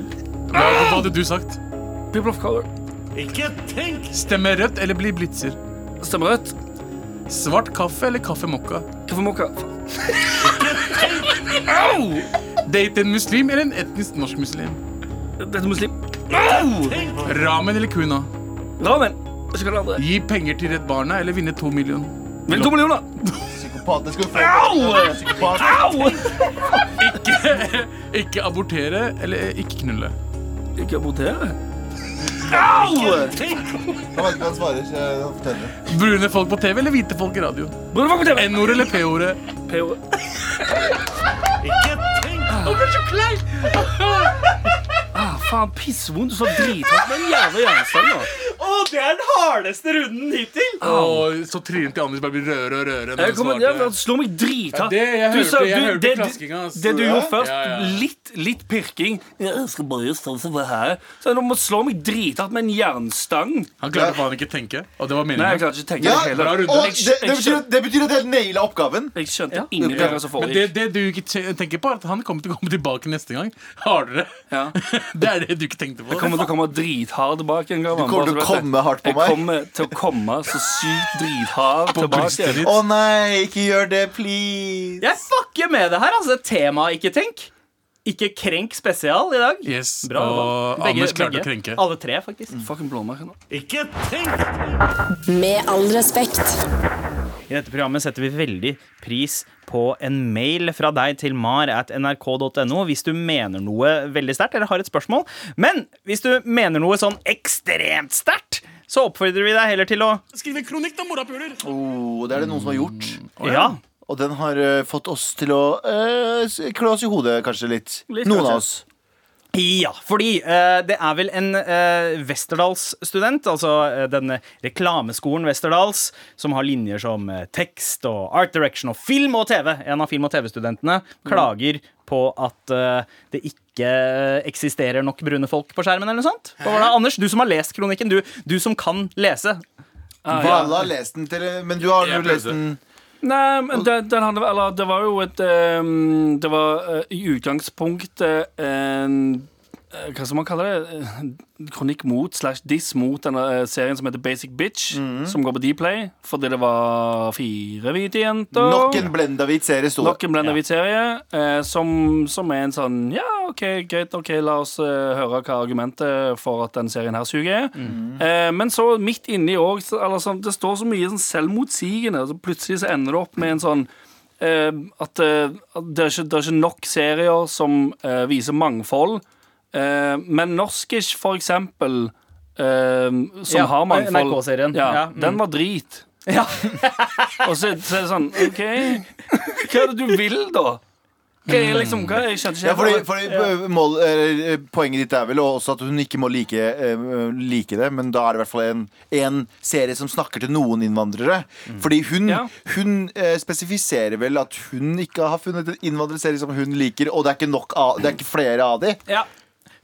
Speaker 5: Hva, hva hadde du sagt?
Speaker 4: People of color. Ikke tenk!
Speaker 5: Stemme rødt eller bli blitzer?
Speaker 4: Stemmer rødt.
Speaker 5: Svart kaffe eller kaffe mokka?
Speaker 4: Kaffemokka.
Speaker 5: Date en muslim eller en etnisk norsk muslim?
Speaker 4: Dette er muslim.
Speaker 5: Ramen eller kuna?
Speaker 4: Ramen. Det andre.
Speaker 5: Gi penger til Redd Barna eller vinne to millioner?
Speaker 4: Vinn to millioner.
Speaker 3: Psykopat. Det skal du få.
Speaker 4: Au! Au!
Speaker 5: Ikke abortere eller ikke knulle?
Speaker 4: Ikke abortere. Au!
Speaker 3: Han vet ikke han forteller.
Speaker 5: Brune folk på TV eller hvite folk i radio?
Speaker 4: Brune folk på TV.
Speaker 5: N-ordet eller P-ordet?
Speaker 4: P-ordet. Ikke tenk! Å, for så Ah, faen, pissvondt. Du så drithardt med en jævla jernstang.
Speaker 2: Å, det er den hardeste runden hittil!
Speaker 5: Oh, så trynet til Anders bare blir rødere og rødere.
Speaker 4: Jeg kommer, jeg slår meg drithardt.
Speaker 5: Ja, det- jeg
Speaker 4: Du
Speaker 5: hørte- jeg hørte
Speaker 4: det-
Speaker 5: klaskinga.
Speaker 4: Det du gjorde først,
Speaker 5: Ja, ja.
Speaker 4: litt, litt pirking. Jeg skal bare stå som det her. Så du må slå meg drithardt med en jernstang.
Speaker 5: Han klarte faen ikke tenke, og det var
Speaker 4: Nei, jeg
Speaker 5: meningen.
Speaker 4: klarer ikke tenke
Speaker 3: Ja,
Speaker 4: det hele.
Speaker 3: og det, det, betyr, det betyr at jeg naila oppgaven.
Speaker 4: jeg skjønte hva som
Speaker 5: Men det, det du ikke tenker på, er at han kommer til å komme tilbake neste gang. Hardere.
Speaker 4: Ja. <laughs>
Speaker 5: Det er det du ikke tenkte på.
Speaker 4: Jeg kommer til å komme drithard tilbake en gang.
Speaker 3: Du kommer til å komme hardt på meg?
Speaker 4: Jeg kommer til å komme så sykt drithard
Speaker 5: På
Speaker 4: tilbake.
Speaker 5: Å
Speaker 3: Å nei, ikke gjør det, please.
Speaker 2: Jeg fucker med det her. altså Tema ikke tenk. Ikke krenk spesial i dag.
Speaker 5: Yes,
Speaker 2: Bra,
Speaker 5: og
Speaker 2: Begge-
Speaker 5: Anders klarte å krenke.
Speaker 2: Alle tre, faktisk.
Speaker 4: Fucking blåmerker nå.
Speaker 1: Med all respekt.
Speaker 2: I dette programmet setter vi veldig pris på en mail fra deg til mar at nrk.no hvis du mener noe veldig sterkt eller har et spørsmål. Men hvis du mener noe sånn ekstremt sterkt, så oppfordrer vi deg heller til å
Speaker 5: Skrive kronikk, da, morapuler!
Speaker 3: Oh, det er det noen som har gjort.
Speaker 2: Ja.
Speaker 3: Og den har uh, fått oss til å uh, klø oss i hodet, kanskje litt.
Speaker 4: Litt,
Speaker 3: Noen
Speaker 4: kanskje.
Speaker 3: av oss.
Speaker 2: Ja, fordi eh, det er vel en eh, Westerdals-student, altså eh, den reklameskolen Westerdals, som har linjer som eh, tekst og art direction og film og TV. En av film- og TV-studentene klager på at eh, det ikke eksisterer nok brune folk på skjermen. eller noe sånt. Hva var det, Anders, du som har lest kronikken, du, du som kan lese.
Speaker 4: Ah, ja.
Speaker 3: Alle har lest den, til, men du har jo lest den.
Speaker 4: Nei, men det, den hadde, eller, det var jo et um, Det var uh, i utgangspunktet en Hva skal man kalle det? Eh, Kronikk mot slash diss mot denne eh, serien som heter Basic Bitch, som går på Dplay, fordi det var fire hvite jenter.
Speaker 3: Nok en blenda hvit serie sto.
Speaker 4: Nok en serie eh, som, som er en sånn Ja, OK, greit, ok, la oss høre hva argumentet for at den serien her suger er. Eh, men så midt inni òg sånn, Det står så mye sånn selvmotsigende. Så plutselig så ender det opp med en sånn at, at det, er ikke, det er ikke nok serier som viser mangfold. Eh, men Norskish, for eksempel, uh, som
Speaker 2: Ja,
Speaker 4: har mangfold
Speaker 2: NRK-serien.
Speaker 4: Ja,
Speaker 2: Ja, mm.
Speaker 4: Den var drit.
Speaker 2: Ja. <laughs>
Speaker 4: Og så, så er det sånn OK, hva er det du vil, da? Hva er liksom, hva, jeg skjønte
Speaker 3: Ja, fordi, fordi ja. mål, er, Poenget ditt er vel også at hun ikke må like, uh, like det, men da er det i hvert fall en, en serie som snakker til noen innvandrere. Fordi hun,
Speaker 4: Ja.
Speaker 3: hun uh, spesifiserer vel at hun ikke har funnet en innvandrerserie som hun liker, og det er ikke, nok av, det er ikke flere av de.
Speaker 2: Ja.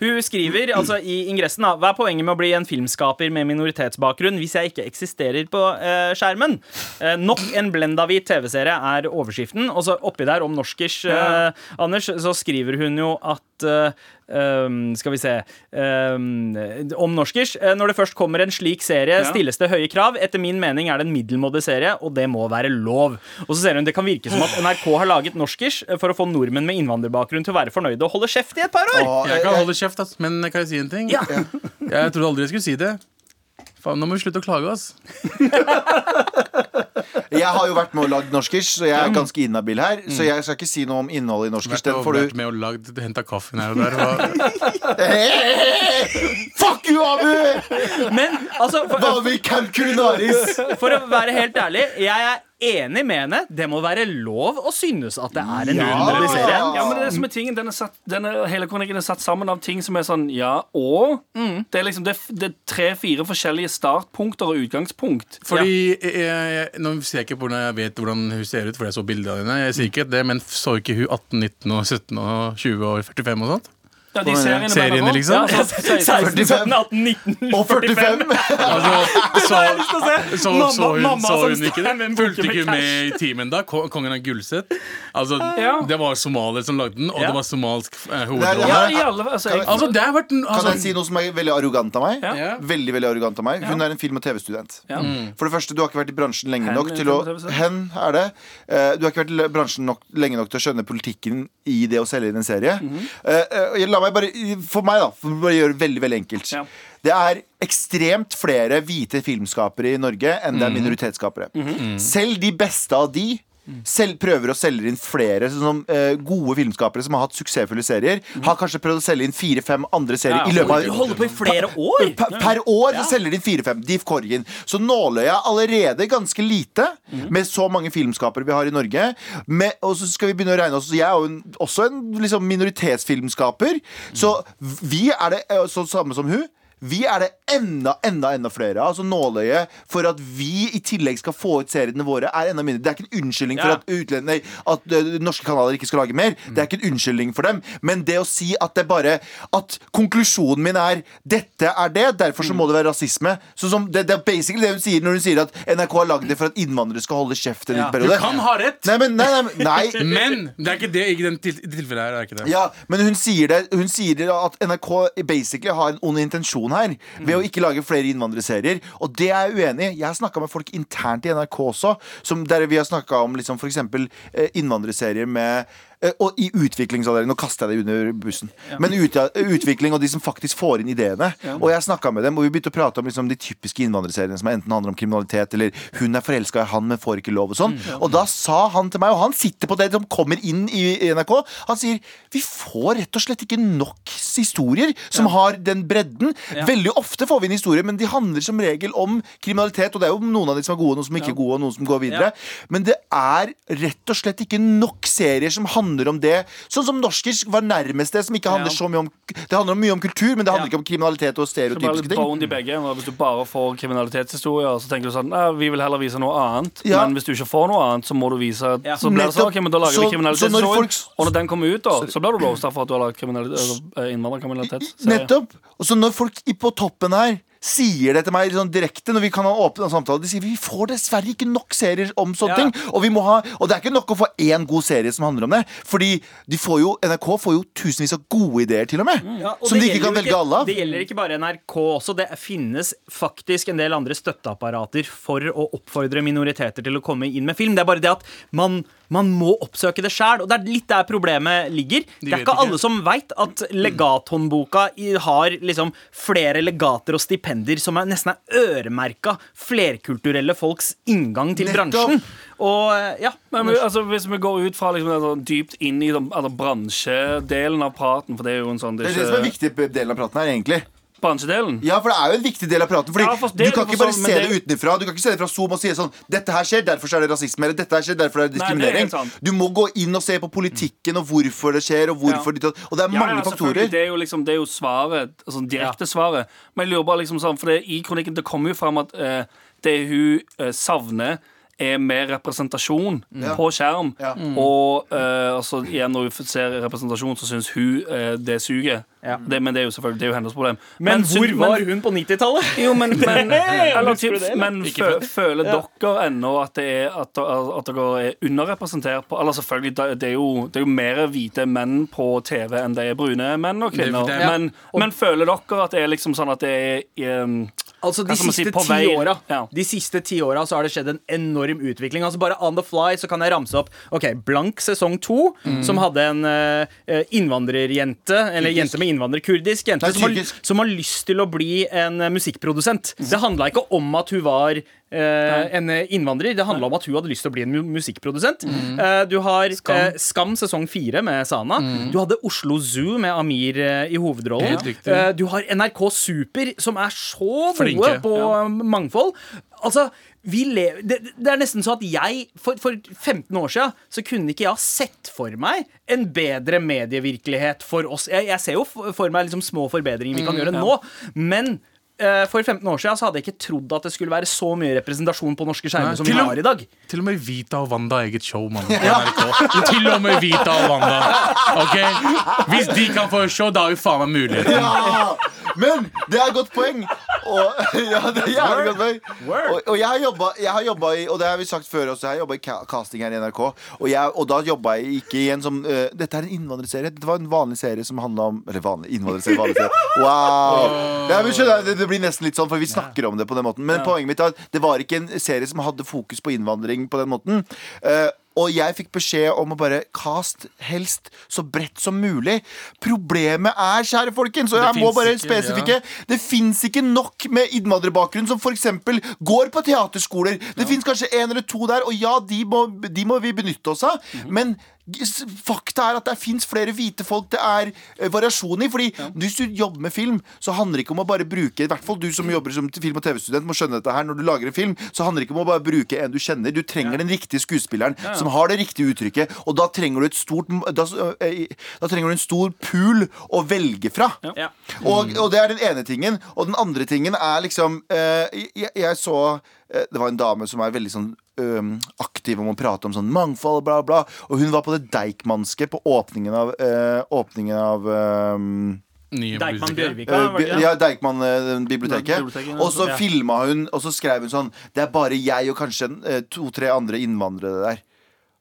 Speaker 2: Hun skriver altså i ingressen da, Hva er poenget med å bli en filmskaper med minoritetsbakgrunn hvis jeg ikke eksisterer på eh, skjermen? Eh, nok en blendahvit TV-serie er overskriften. Og så oppi der om norskers, eh, Anders, så skriver hun jo at eh, um, Skal vi se um, Om norskers. eh, Når det først kommer en slik serie,
Speaker 4: Ja.
Speaker 2: stilles det høye krav. Etter min mening er det en middelmådig serie, og det må være lov. Og så ser hun det kan virke som at NRK har laget norskers eh, for å få nordmenn med innvandrerbakgrunn til å være fornøyde og holde kjeft i et par år.
Speaker 3: Åh,
Speaker 5: Jeg kan holde kjeft, men kan jeg si en ting?
Speaker 2: Ja.
Speaker 5: Jeg trodde aldri jeg skulle si det. Faen, Nå må vi slutte å klage, ass. <laughs>
Speaker 3: jeg har jo vært med og lagd norskers, så jeg er ganske inhabil her. Så jeg skal ikke si noe om innholdet i norskers.
Speaker 5: Vært,
Speaker 3: Den får
Speaker 5: vært
Speaker 3: du
Speaker 5: med og lagd, henta kaffen her og der. Og, <laughs>
Speaker 3: Fuck you, Abu!
Speaker 2: Men altså,
Speaker 3: Hva
Speaker 2: for,
Speaker 3: med Camp Culinaris?
Speaker 2: for å være helt ærlig, jeg er enig med henne. Det må være lov å synes at det er en
Speaker 3: Ja.
Speaker 2: underlig serie.
Speaker 4: Ja, men det er det som er tingen den er satt, den er, Hele kronikken er satt sammen av ting som er sånn ja og. Det er liksom det, det tre-fire forskjellige startpunkter og utgangspunkt.
Speaker 5: fordi jeg, jeg, Nå ser jeg ikke på hvordan jeg vet hvordan hun ser ut, fordi jeg så bildene av henne. Jeg sier ikke det, men så ikke hun 18, 19, og 17, og 20 og 45 og sånt?
Speaker 4: Ja, de seriene,
Speaker 5: Seriene, liksom?
Speaker 4: Ja, så,
Speaker 2: 16, 17, 18, 19,
Speaker 3: Og 45!
Speaker 5: Altså, <laughs> så, så,
Speaker 2: Mamma-
Speaker 5: så, hun,
Speaker 2: mamma
Speaker 5: så hun ikke det? Fulgte ikke
Speaker 2: med
Speaker 5: med i timen da? Kongen av Gullset? Altså,
Speaker 4: Ja.
Speaker 5: Det var somalier som lagde den, og
Speaker 2: Ja.
Speaker 5: det var somalsk eh, hovedrolle.
Speaker 4: Ja, i alle, altså,
Speaker 5: Altså,
Speaker 3: Kan
Speaker 5: altså,
Speaker 3: jeg si noe som er veldig arrogant av meg?
Speaker 4: Ja.
Speaker 3: Veldig, veldig arrogant av meg Hun er en film- og TV-student.
Speaker 4: Ja.
Speaker 3: For det første, du har ikke vært i bransjen lenge nok til å. Hen er det. Eh, Du har ikke vært i bransjen nok, lenge nok til å skjønne politikken i det å selge inn en serie.
Speaker 4: Jeg
Speaker 3: la eh, La meg bare For meg, da. For å gjøre det veldig, veldig enkelt.
Speaker 4: Ja.
Speaker 3: Det er ekstremt flere hvite filmskapere i Norge enn det er minoritetsskapere. Selv de beste av de selv prøver å selge inn flere sånn som eh, gode filmskapere som har hatt suksessfulle serier. Har kanskje prøvd å selge inn fire-fem andre serier i løpet av
Speaker 2: Du holder på i flere år!
Speaker 3: Per, per år så selger de fire-fem. Diff Korgen. Så nåløyet er allerede ganske lite med så mange filmskapere vi har i Norge. Med, og så skal vi begynne å regne oss Jeg er jo en, også en liksom, minoritetsfilmskaper. Så vi er det eh, så samme som hun. Vi er det enda, enda enda flere av. Altså nåløyet for at vi i tillegg skal få ut seriene våre, er enda mindre. Det er ikke en unnskyldning for
Speaker 2: Ja.
Speaker 3: at, utlend- at ø, norske kanaler ikke skal lage mer. Det er ikke en unnskyldning for dem. Men det å si at det bare At konklusjonen min er dette er det, derfor så må det være rasisme. Sånn som det, det er basically det hun sier når hun sier at NRK har lagd det for at innvandrere skal holde kjeft en liten
Speaker 5: du kan ha rett,
Speaker 3: Nei, men, nei, nei, nei. <laughs>
Speaker 5: men det er ikke det i den til, tilfellet her. er ikke det
Speaker 3: Ja, men hun sier, det, hun sier det at NRK basically har en ond intensjon her ved å ikke lage flere innvandrerserier. Og det er jeg uenig i. Jeg har snakka med folk internt i NRK også, som der vi har snakka om liksom, f.eks. Eh, innvandrerserier med og i utviklingsavdelingen, nå kaster jeg det under bussen. Men ut, utvikling og de som faktisk får inn ideene. Og jeg snakka med dem, og vi begynte å prate om liksom, de typiske innvandrerseriene som enten handler om kriminalitet, eller hun er forelska i han, men får ikke lov, og sånn. Og da sa han til meg, og han sitter på det som kommer inn i NRK, han sier vi får rett og slett ikke nok historier som har den bredden. Veldig ofte får vi inn historier, men de handler som regel om kriminalitet, og det er jo noen av de som er gode, noen som ikke er gode, og noen som går videre. Men det er rett og slett ikke nok serier som handler om det. Sånn som norskisk var nærmest det, som ikke handler
Speaker 4: Ja.
Speaker 3: så mye om Det handler mye om kultur, men det handler
Speaker 2: Ja.
Speaker 3: ikke om kriminalitet og
Speaker 4: er
Speaker 3: stereotypiske ting.
Speaker 4: begge. Hvis du bare får kriminalitetshistorier, så tenker du sånn vi vil heller vise noe annet.
Speaker 3: Ja.
Speaker 4: Men hvis du ikke får noe annet, så må du vise
Speaker 2: Ja.
Speaker 4: Så blir det sånn, ok, men da lager
Speaker 3: Så-
Speaker 4: vi
Speaker 3: folk-
Speaker 4: Og når den kommer ut, da, så blir du roasta for at du har lagd kriminalitet- altså, eh, innvandrerkriminalitet.
Speaker 3: Nettopp. Og så når folk i- på toppen her sier det til meg sånn direkte når vi kan ha åpne samtaler. de sier vi får dessverre ikke nok serier om sånne
Speaker 2: Ja.
Speaker 3: ting. Og, vi må ha, og det er ikke nok å få én god serie som handler om det. Fordi de får jo, NRK får jo tusenvis av gode ideer, til og med.
Speaker 2: Ja, og
Speaker 3: som de ikke kan
Speaker 2: velge
Speaker 3: velge alle av.
Speaker 2: Det gjelder ikke bare NRK også. Det finnes faktisk en del andre støtteapparater for å oppfordre minoriteter til å komme inn med film. Det er bare det at man, man må oppsøke det sjæl. Og det er litt der problemet ligger. det er ikke
Speaker 5: ikke.
Speaker 2: Alle som veit at legathåndboka har liksom flere legater og stipender som er nesten er øremerka flerkulturelle folks inngang til
Speaker 3: Nettopp.
Speaker 2: bransjen. Og ja,
Speaker 4: Men, men, altså, hvis vi går ut fra liksom, det sånn dypt inn i altså, bransjedelen av praten For det er jo en sånn
Speaker 3: Det er det som er viktig delen av praten her, egentlig.
Speaker 4: Bransjedelen.
Speaker 3: Ja, for det er jo en viktig del av praten. Fordi
Speaker 4: Ja, for
Speaker 3: Du kan ikke bare
Speaker 4: sånn,
Speaker 3: se det
Speaker 4: det-
Speaker 3: utenfra Du kan ikke se det fra Zoom og si sånn Dette her skjer, derfor er det rasisme. Eller dette her skjer, derfor er det
Speaker 4: Nei, det er
Speaker 3: diskriminering. du må gå inn og se på politikken og hvorfor det skjer, og hvorfor ditt og Og det er mange
Speaker 4: ja,
Speaker 3: faktorer.
Speaker 4: Det er jo liksom Det er jo svaret, altså direkte svaret. Men jeg lurer bare liksom sånn For det, i kronikken det kommer jo fram at uh, det hun uh, savner er mer representasjon
Speaker 3: Ja.
Speaker 4: på skjerm.
Speaker 3: Ja.
Speaker 4: Og eh, altså, igjen, når hun ser representasjon, så syns hun eh, det suger.
Speaker 2: Ja.
Speaker 4: Det, men det er jo selvfølgelig Det er jo hennes problem.
Speaker 2: Men hvor
Speaker 4: syns,
Speaker 2: var hun på 90-tallet?
Speaker 4: Jo, men, men, <laughs> eller, typ,
Speaker 2: det,
Speaker 4: men fø, føler
Speaker 2: Ja.
Speaker 4: dere ennå at, det er, at, at dere er underrepresentert på Eller selvfølgelig, det det er jo, det er jo mer hvite menn på TV enn det er brune menn og kvinner.
Speaker 5: Det- det er-
Speaker 4: men, men føler dere at det er liksom sånn at det er um,
Speaker 2: Altså De siste,
Speaker 4: si,
Speaker 2: ti
Speaker 4: vei-
Speaker 2: åra
Speaker 4: Ja.
Speaker 2: De siste ti åra så har det skjedd en enorm utvikling. Altså Bare on the fly så kan jeg ramse opp Ok, Blank sesong to,
Speaker 3: Mm.
Speaker 2: som hadde en eh, innvandrerjente, eller jente med innvandrerkurdisk jente,
Speaker 3: Nei,
Speaker 2: som har, som har lyst til å bli en eh, musikkprodusent.
Speaker 3: Mm.
Speaker 2: Det handla ikke om at hun var en innvandrer, det handla om at hun hadde lyst til å bli en musikkprodusent.
Speaker 3: Mm.
Speaker 2: Eh, du har Skam. Skam sesong fire med Sana.
Speaker 3: Mm.
Speaker 2: Du hadde Oslo Zoo med Amir eh, i hovedrollen. Eh, du har NRK Super, som er så
Speaker 5: Flinke.
Speaker 2: gode på ja. mangfold. Altså, vi lever, det, det er nesten så at jeg For, for 15 år siden så kunne ikke jeg ha sett for meg en bedre medievirkelighet for oss. Jeg, jeg ser jo for meg liksom små forbedringer vi kan gjøre nå, men eh, for 15 år siden så hadde jeg ikke trodd at det skulle være så mye representasjon på norske skjermer
Speaker 5: Nei,
Speaker 2: som vi har i dag.
Speaker 5: Til og med Vita og Wanda har eget show, mann. <laughs> Ja. Til og med Vita og Wanda. Ok? Hvis de kan få show, da har vi faen meg muligheten.
Speaker 3: Ja! Men det er et godt poeng. Og, ja, det er jævlig godt poeng. Og, og jeg har jobba, jeg har jobba i Og det har vi sagt før også, jeg har jobba i casting her i NRK. Og, jeg, og da jobba jeg ikke i en som uh, Dette er en innvandrerserie. Dette var en vanlig serie som handla om Eller vanlig innvandrerserie. Vanlig serie. Wow! Ja, men skjønner, det, det blir nesten litt sånn, for vi snakker om det på den måten. Men poenget mitt er at det var ikke en serie som hadde fokus på innvandring på den måten. Uh, og jeg fikk beskjed om å bare cast helst så bredt som mulig. Problemet er, kjære folkens, og jeg må bare
Speaker 5: ikke,
Speaker 3: spesifikke Det fins ikke nok med innvandrerbakgrunn som f.eks. går på teaterskoler. Det fins kanskje en eller to der, og ja, de må, de må vi benytte oss av. Men -hmm. s- fakta er at det fins flere hvite folk det er eh, variasjon i. Fordi hvis du jobber med film, så handler det ikke om å bare bruke I hvert fall du som jobber som film- og TV-student, må skjønne dette her. Når du lager en film, så handler det ikke om å bare bruke en du kjenner. Du trenger den riktige skuespilleren som har det riktige uttrykket, og da trenger du et stort da, da trenger du en stor pool å velge fra.
Speaker 2: Ja.
Speaker 3: Og, og det er den ene tingen. Og den andre tingen er liksom eh, jeg, jeg så eh, Det var en dame som er veldig sånn aktiv om å prate om sånn mangfold, bla, bla. Og hun var på det Deichmanske på åpningen av uh, Åpningen av
Speaker 5: Nye
Speaker 2: Deichman. Bjørvika, ikke?
Speaker 3: ja, Deichman-biblioteket. Og så filma hun, og så skrev hun sånn Det er bare jeg og kanskje eh, to-tre andre innvandrere der.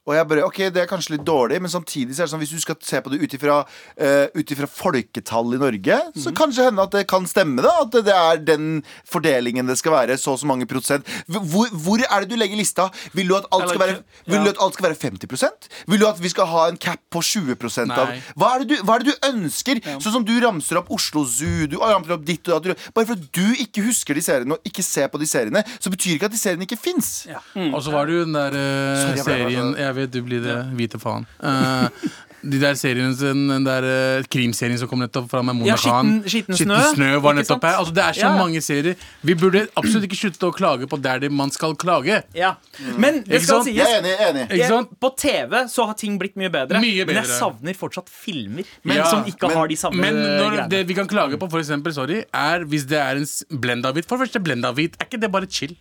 Speaker 3: Og jeg bare, ok, Det er kanskje litt dårlig, men samtidig så er det sånn hvis du skal se på det ut ifra uh, folketall i Norge, så kanskje det hende at det kan stemme, da. At det er den fordelingen det skal være. Så og så mange prosent. Hvor, hvor er det du legger lista? Vil du at alt skal være, vil du at alt skal være 50% Vil du at vi skal ha en cap på 20 av hva er, det du, hva er det du ønsker? Sånn som du ramser opp Oslo Zoo, du ramser opp ditt og datt. Bare for at du ikke husker de seriene og ikke ser på de seriene, så betyr ikke at de seriene ikke fins.
Speaker 5: Og så var det jo den der uh,
Speaker 3: Sorry, jeg
Speaker 5: serien Jeg vet du blir det hvite faen. Uh, de der seriene, den, der eh, krimserien som kom nettopp fra Memona
Speaker 2: Ja, Skitten-
Speaker 5: Khan.
Speaker 2: Skitten
Speaker 5: Skitten
Speaker 2: snø,
Speaker 5: snø var nettopp her. Altså, det er så
Speaker 2: Ja.
Speaker 5: mange serier. Vi burde absolutt ikke slutte å klage på der det man skal klage.
Speaker 2: Ja. Men det skal sies
Speaker 3: Jeg er enig. jeg er enig
Speaker 5: Ikke sant?
Speaker 2: På TV så har ting blitt mye bedre.
Speaker 5: Mye
Speaker 2: Men jeg savner fortsatt filmer
Speaker 5: men,
Speaker 2: som ikke
Speaker 3: men-
Speaker 2: har de samme
Speaker 5: Men når
Speaker 2: greiene.
Speaker 5: det vi kan klage på, for eksempel, sorry, er hvis det er en blenda hvit. For det første, blenda hvit, er ikke det bare chill?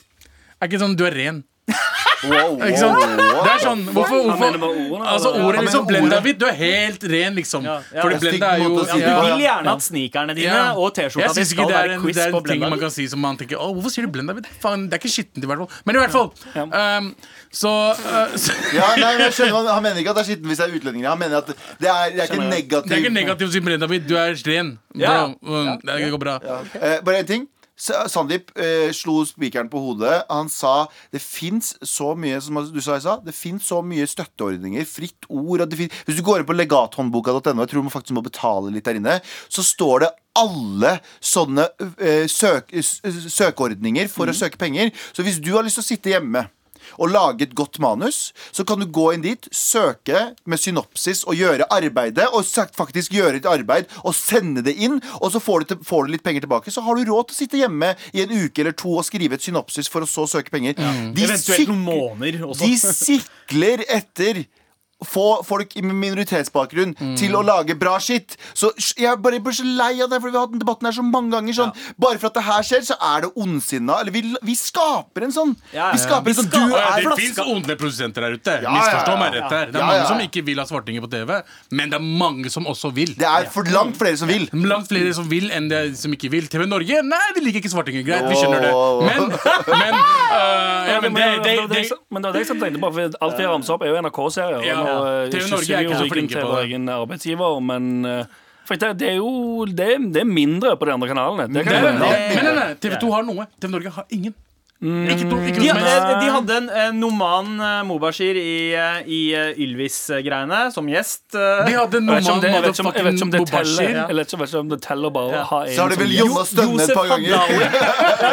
Speaker 5: Er ikke sånn du er ren? <laughs>
Speaker 3: wow,
Speaker 5: Ikke sant? Det er sånn, hvorfor, hvorfor. Altså ordet liksom blenda hvitt. du er helt ren, liksom.
Speaker 2: Ja, ja.
Speaker 5: Fordi blenda er jo
Speaker 2: Du vil gjerne at sneakerne dine og T-skjorta di skal
Speaker 5: det
Speaker 2: være
Speaker 5: en,
Speaker 2: quiz
Speaker 5: det er
Speaker 2: på
Speaker 5: en ting man kan si som man tenker Å, hvorfor sier du blenda hvitt? Faen, det er ikke skittent, i hvert fall. Men i hvert fall. Um, så, uh, så
Speaker 3: Ja, nei, men jeg skjønner, Han mener ikke at det er skitten hvis det er utlendinger. Han mener at det er, det er ikke negativt.
Speaker 5: det er ikke negativt å si blenda hvit. Du er ren. Bro,
Speaker 2: Ja.
Speaker 5: um, Det går bra.
Speaker 3: Eh, bare en ting. Sa- Sandeep eh, slo spikeren på hodet. Han sa det fins så mye som du sa, sa, det finnes så mye støtteordninger, fritt ord og det fin- Hvis du går inn på legathåndboka.no, jeg tror man faktisk må betale litt der inne, så står det alle sånne eh, søk, søkeordninger for å søke penger. Så hvis du har lyst til å sitte hjemme og lage et godt manus, så kan du gå inn dit, søke med synopsis og gjøre arbeidet, og faktisk gjøre et arbeid og sende det inn, og så får du, til, får du litt penger tilbake. Så har du råd til å sitte hjemme i en uke eller to og skrive et synopsis for å så søke penger. De syk-
Speaker 2: noen også.
Speaker 3: de sikler etter få folk med minoritetsbakgrunn til å lage bra shit. Så jeg bare blir så lei av det, for vi har hatt den debatten her så mange ganger. Sånn. Bare for at det her skjer, så er det ondsinna. Eller vi, vi skaper en sånn.
Speaker 2: Ja, ja,
Speaker 3: Vi skaper en sånn Du
Speaker 5: ja,
Speaker 3: er
Speaker 5: det fins onde produsenter der ute.
Speaker 3: Ja,
Speaker 5: Misforstå
Speaker 3: ja, ja,
Speaker 5: meg rett her. Det er
Speaker 3: Ja,
Speaker 5: mange som ikke vil ha svartinger på TV, men det er mange som også vil.
Speaker 3: Det er for langt flere som vil.
Speaker 5: Langt flere som vil enn det som ikke vil. TV Norge nei, de liker ikke svartinger. Greit, vi skjønner det. Men, men, <laughs> øh, men det, det,
Speaker 4: det, men det var det jeg tenkte på, for alt vi ramser opp, er jo NRK-serier. Og eh,
Speaker 5: TV
Speaker 4: kysser
Speaker 5: Norge er ikke så flinke på det.
Speaker 4: egen arbeidsgiver, men eh, for det, det er jo det, det er mindre på de andre kanalene. Det kan
Speaker 5: det,
Speaker 4: jeg
Speaker 5: det, men nei, nei, TV 2 har noe. TV Norge har ingen. Ikke noe, ikke
Speaker 2: De, eh, de hadde en en Noman eh, Mobashir i, eh, i eh, Ylvis-greiene som gjest. eh.
Speaker 5: De hadde
Speaker 4: Jeg vet ikke om det, jeg vet ikke om, ikke det teller. Jeg vet ikke, ikke om det teller bare
Speaker 2: Ja.
Speaker 4: å ha en
Speaker 3: Så har de vel Jonas Stønne et par ganger.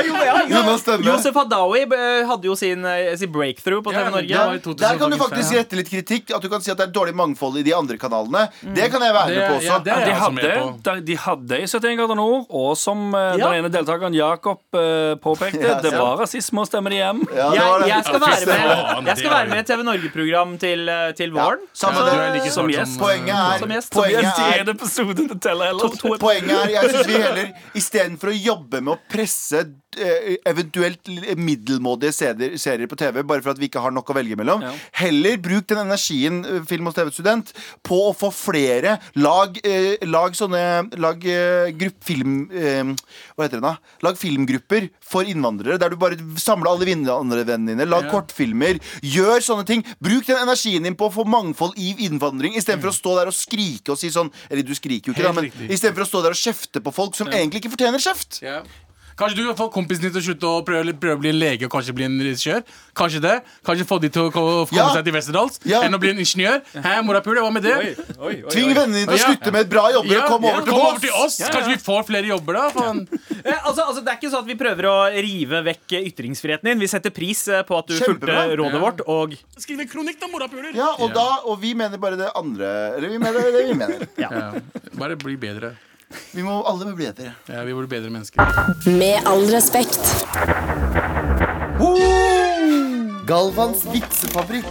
Speaker 3: <laughs>
Speaker 2: Josef Hadaoui eh, hadde jo sin, eh, sin breakthrough på TV Norge.
Speaker 5: Ja, var i 2000
Speaker 3: Der kan du faktisk rette litt kritikk. At du kan si at det er dårlig mangfold i de andre kanalene. Det kan jeg være med på også.
Speaker 5: ja, det
Speaker 4: de hadde,
Speaker 5: på.
Speaker 4: de, de hadde i 71 grader nord, og som eh,
Speaker 2: Ja.
Speaker 4: den ene deltakeren Jakob eh, påpekte,
Speaker 3: Ja,
Speaker 4: det
Speaker 3: var
Speaker 4: var rasisme og stemmer det hjem.
Speaker 3: Ja, det var
Speaker 2: Jeg,
Speaker 3: det.
Speaker 2: jeg skal være med, jeg skal være med i et TV Norge-program til, eh, til våren.
Speaker 3: Samme
Speaker 5: Du
Speaker 3: det.
Speaker 5: er like
Speaker 4: Som gjest.
Speaker 3: Poenget er,
Speaker 2: Som gjest.
Speaker 3: poenget
Speaker 4: Som
Speaker 3: er
Speaker 4: episode, to, to.
Speaker 3: Poenget er, jeg syns vi heller Istedenfor å jobbe med å presse eh, eventuelt middelmådige serier, serier på TV, bare for at vi ikke har nok å velge mellom,
Speaker 4: Ja.
Speaker 3: heller bruk den energien, eh, film- og TV-student, på å få flere. Lag, eh, lag sånne Lag eh, grupp, film... Eh, hva heter det da? Lag filmgrupper for innvandrere, der du bare samler alle innvandrervennene dine. Lag
Speaker 5: Ja.
Speaker 3: kortfilmer. Gjør sånne ting. Bruk den energien din på å få mangfold i innvandring, istedenfor å stå der og skrike og si sånn Eller du skriker jo ikke, da,
Speaker 5: Helt
Speaker 3: men
Speaker 5: riktig.
Speaker 3: istedenfor å stå der og kjefte på folk som egentlig ikke fortjener kjeft.
Speaker 5: Ja. Kanskje du kan få kompisen din til å slutte å prøve, prøve å bli en lege og kanskje bli en regissør? Kanskje det? Kanskje få de til å komme
Speaker 3: Ja.
Speaker 5: seg til Westerdals
Speaker 3: Ja.
Speaker 5: enn å bli en ingeniør? Hæ, morapuler, hva med det?
Speaker 2: Oi, oi, oi,
Speaker 3: Tving vennene dine til å
Speaker 5: Ja.
Speaker 3: slutte med bra jobber
Speaker 5: Ja,
Speaker 3: og komme
Speaker 5: ja,
Speaker 3: over
Speaker 5: kom over til oss. Kanskje vi får flere jobber da?
Speaker 2: Eh, altså, altså, det er ikke sånn at vi prøver å rive vekk ytringsfriheten din. Vi setter pris eh, på at du
Speaker 3: Kjempebra.
Speaker 2: fulgte rådet
Speaker 5: Ja.
Speaker 2: vårt. Og
Speaker 5: Skriv en kronikk, da, morapuler!
Speaker 3: Ja, og, da, og vi mener bare det andre Eller vi mener det vi mener.
Speaker 5: Ja. Bare bli bedre.
Speaker 3: Vi må alle må bli bedre.
Speaker 5: Ja, vi blir bedre mennesker.
Speaker 1: Med all respekt.
Speaker 3: Galvans vitsefabrikk.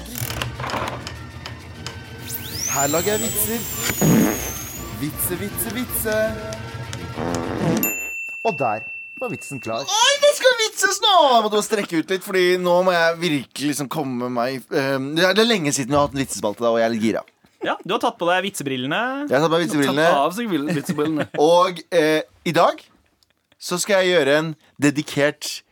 Speaker 3: Her lager jeg vitser. Vitse, vitse, vitse. Og der var vitsen klar. Oi, det skal vitses nå! Jeg måtte strekke ut litt, Fordi nå må jeg virkelig liksom komme meg eh, Det er lenge siden vi har hatt en vitsespalte, og jeg er litt gira.
Speaker 2: Ja, du har tatt på deg vitsebrillene.
Speaker 3: Jeg har tatt meg
Speaker 4: Tatt
Speaker 3: vitsebrillene.
Speaker 4: av seg vitsebrillene.
Speaker 3: Og eh, i dag så skal jeg gjøre en dedikert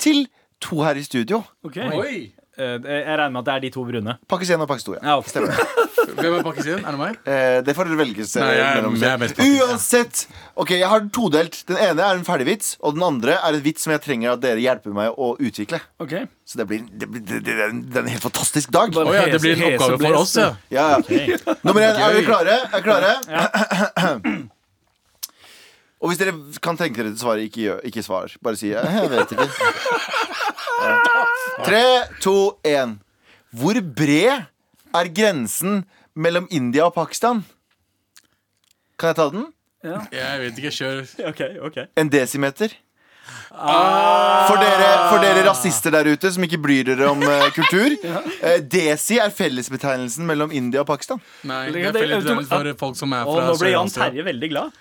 Speaker 3: til to her i studio.
Speaker 4: Okay.
Speaker 5: Oi!
Speaker 2: Eh, jeg regner med at det er de to brune.
Speaker 3: Pakkis 1 og pakkis 2. Ja.
Speaker 2: Ja.
Speaker 3: Stemmer. <laughs>
Speaker 5: Hvem er pakkisen? Er det meg?
Speaker 3: Eh, det får dere velge
Speaker 5: er-
Speaker 3: mellom selv.
Speaker 5: ja.
Speaker 3: Uansett. Ok, Jeg har den todelt. Den ene er en ferdig vits, og den andre er en vits som jeg trenger at dere hjelper meg å utvikle.
Speaker 4: Okay.
Speaker 3: Så det blir, det blir det, det, det er en- helt fantastisk dag.
Speaker 5: Oh, ja, det blir en oppgave for oss, ja.
Speaker 3: Ja, Okay. Nummer én. Er dere klare? Er dere klare? <clears throat> <clears throat> Og hvis dere kan tenke dere til å svare, ikke, gjør- ikke svar. Bare si «Eh, 'jeg vet ikke'. Ja. Tre, to, én. Hvor bred er grensen mellom India og Pakistan? Kan jeg ta den?
Speaker 5: Jeg vet ikke. Kjør.
Speaker 2: Okay, okay.
Speaker 3: En desimeter. For dere, for dere rasister der ute som ikke bryr dere om uh, kultur. <laughs> eh, desi er fellesbetegnelsen mellom India og Pakistan.
Speaker 5: Nei,
Speaker 4: Det-
Speaker 5: er fellesbetegnelsen for folk som er fra
Speaker 2: nå ble Jan Terje veldig glad.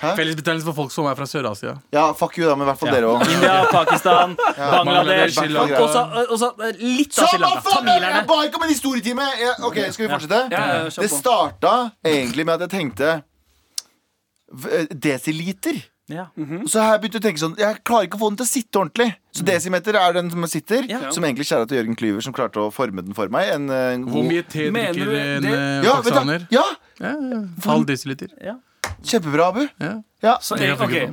Speaker 5: Fellesbetegnelse for folk som er fra Sør-Asia.
Speaker 3: Ja, fuck you, da, men i hvert fall dere òg.
Speaker 2: India, <laughs> Pakistan, Bangladesh
Speaker 5: Bangladesh, Sri Lanka.
Speaker 2: Og så så, eh, litt av
Speaker 3: Så
Speaker 2: Sri Lanka.
Speaker 3: faen? Jeg
Speaker 2: Tamilerne.
Speaker 3: ba ikke om en historietime! Ja, ok, Skal vi fortsette?
Speaker 4: Ja, ja,
Speaker 3: Det starta egentlig med at jeg tenkte v- desiliter.
Speaker 2: Ja.
Speaker 3: Så har jeg begynte å tenke sånn Jeg klarer ikke å få den til å sitte ordentlig. Så desimeter er den som sitter.
Speaker 2: Ja.
Speaker 3: Som egentlig kjæra til Jørgen Klyver, som klarte å forme den for meg. En, en
Speaker 5: Hvor mye te drikker en eh,
Speaker 3: ja,
Speaker 5: pakistaner?
Speaker 3: ja,
Speaker 5: Ja, ja. Halv desiliter.
Speaker 3: Kjempebra, Abu.
Speaker 5: Ja.
Speaker 3: Ja.
Speaker 4: Så jeg, okay.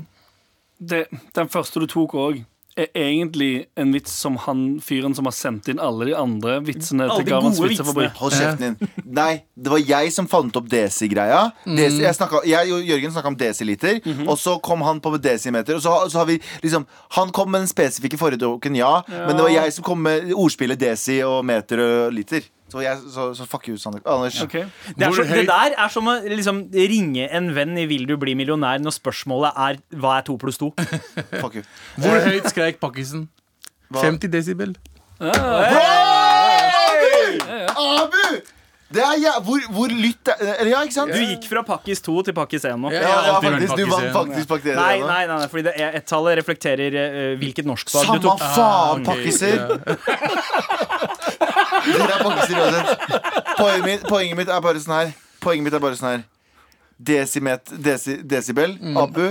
Speaker 4: det, Den første du tok òg, er egentlig en vits som han fyren som har sendt inn alle de andre vitsene
Speaker 2: Alle
Speaker 4: til
Speaker 2: de gode
Speaker 4: vitsefabrikk.
Speaker 3: Hold kjeften din. Nei, det var jeg som fant opp desi-greia. Desi, jeg, jeg og Jørgen snakka om desiliter, og så kom han på desimeter. Og så, så har vi liksom Han kom med den spesifikke forrige ja, ja, men det var jeg som kom med ordspillet desi og meter og liter. Så, jeg, så, så fuck you, Sander. Anders.
Speaker 4: Okay.
Speaker 2: Det, er så, det der er som å liksom, ringe en venn i 'Vil du bli millionær?' når spørsmålet er 'Hva er to pluss to?' <laughs>
Speaker 3: Fuck you.
Speaker 5: Hvor høyt skreik pakkisen? 50 desibel.
Speaker 3: Abu! Det er ja, hvor, hvor lytt er Eller ja, ikke sant?
Speaker 2: Du gikk fra pakkis 2 til pakkis 1 nå.
Speaker 5: Ja.
Speaker 3: Ja, ja, faktisk, du vant faktisk pakkis 1.
Speaker 2: Nei, nei, nei, nei, fordi det er- ett-tallet reflekterer uh, hvilket norskfag du tok.
Speaker 3: Samme faen,
Speaker 5: ok,
Speaker 3: pakkiser. <laughs> Er uansett. Poenget mitt, poenget mitt er bare sånn her. Poenget mitt er bare sånn her. Desimet, desi, desibel. Abu,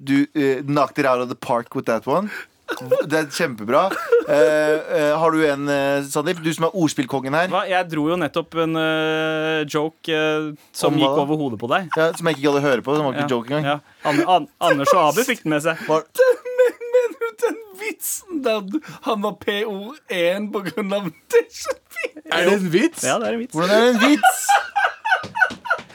Speaker 3: du uh, knocked it out of the park with that one. Det er kjempebra. Eh, eh, har du en, uh, Sandeep? Du som er ordspillkongen her.
Speaker 2: Hva? Jeg dro jo nettopp en eh, joke eh, som
Speaker 3: Om hva
Speaker 2: gikk
Speaker 3: da?
Speaker 2: over hodet på deg.
Speaker 3: Ja, som jeg ikke gadd å høre på. Som var ikke
Speaker 2: Ja,
Speaker 3: joke engang.
Speaker 2: ja. An An Anders og Abu fikk den med seg.
Speaker 3: Var- <laughs>
Speaker 4: Mener du den vitsen der han var PO1 på grunn av det? er
Speaker 5: det en vits?
Speaker 2: Ja, det er en vits.
Speaker 3: Hvordan er det en vits?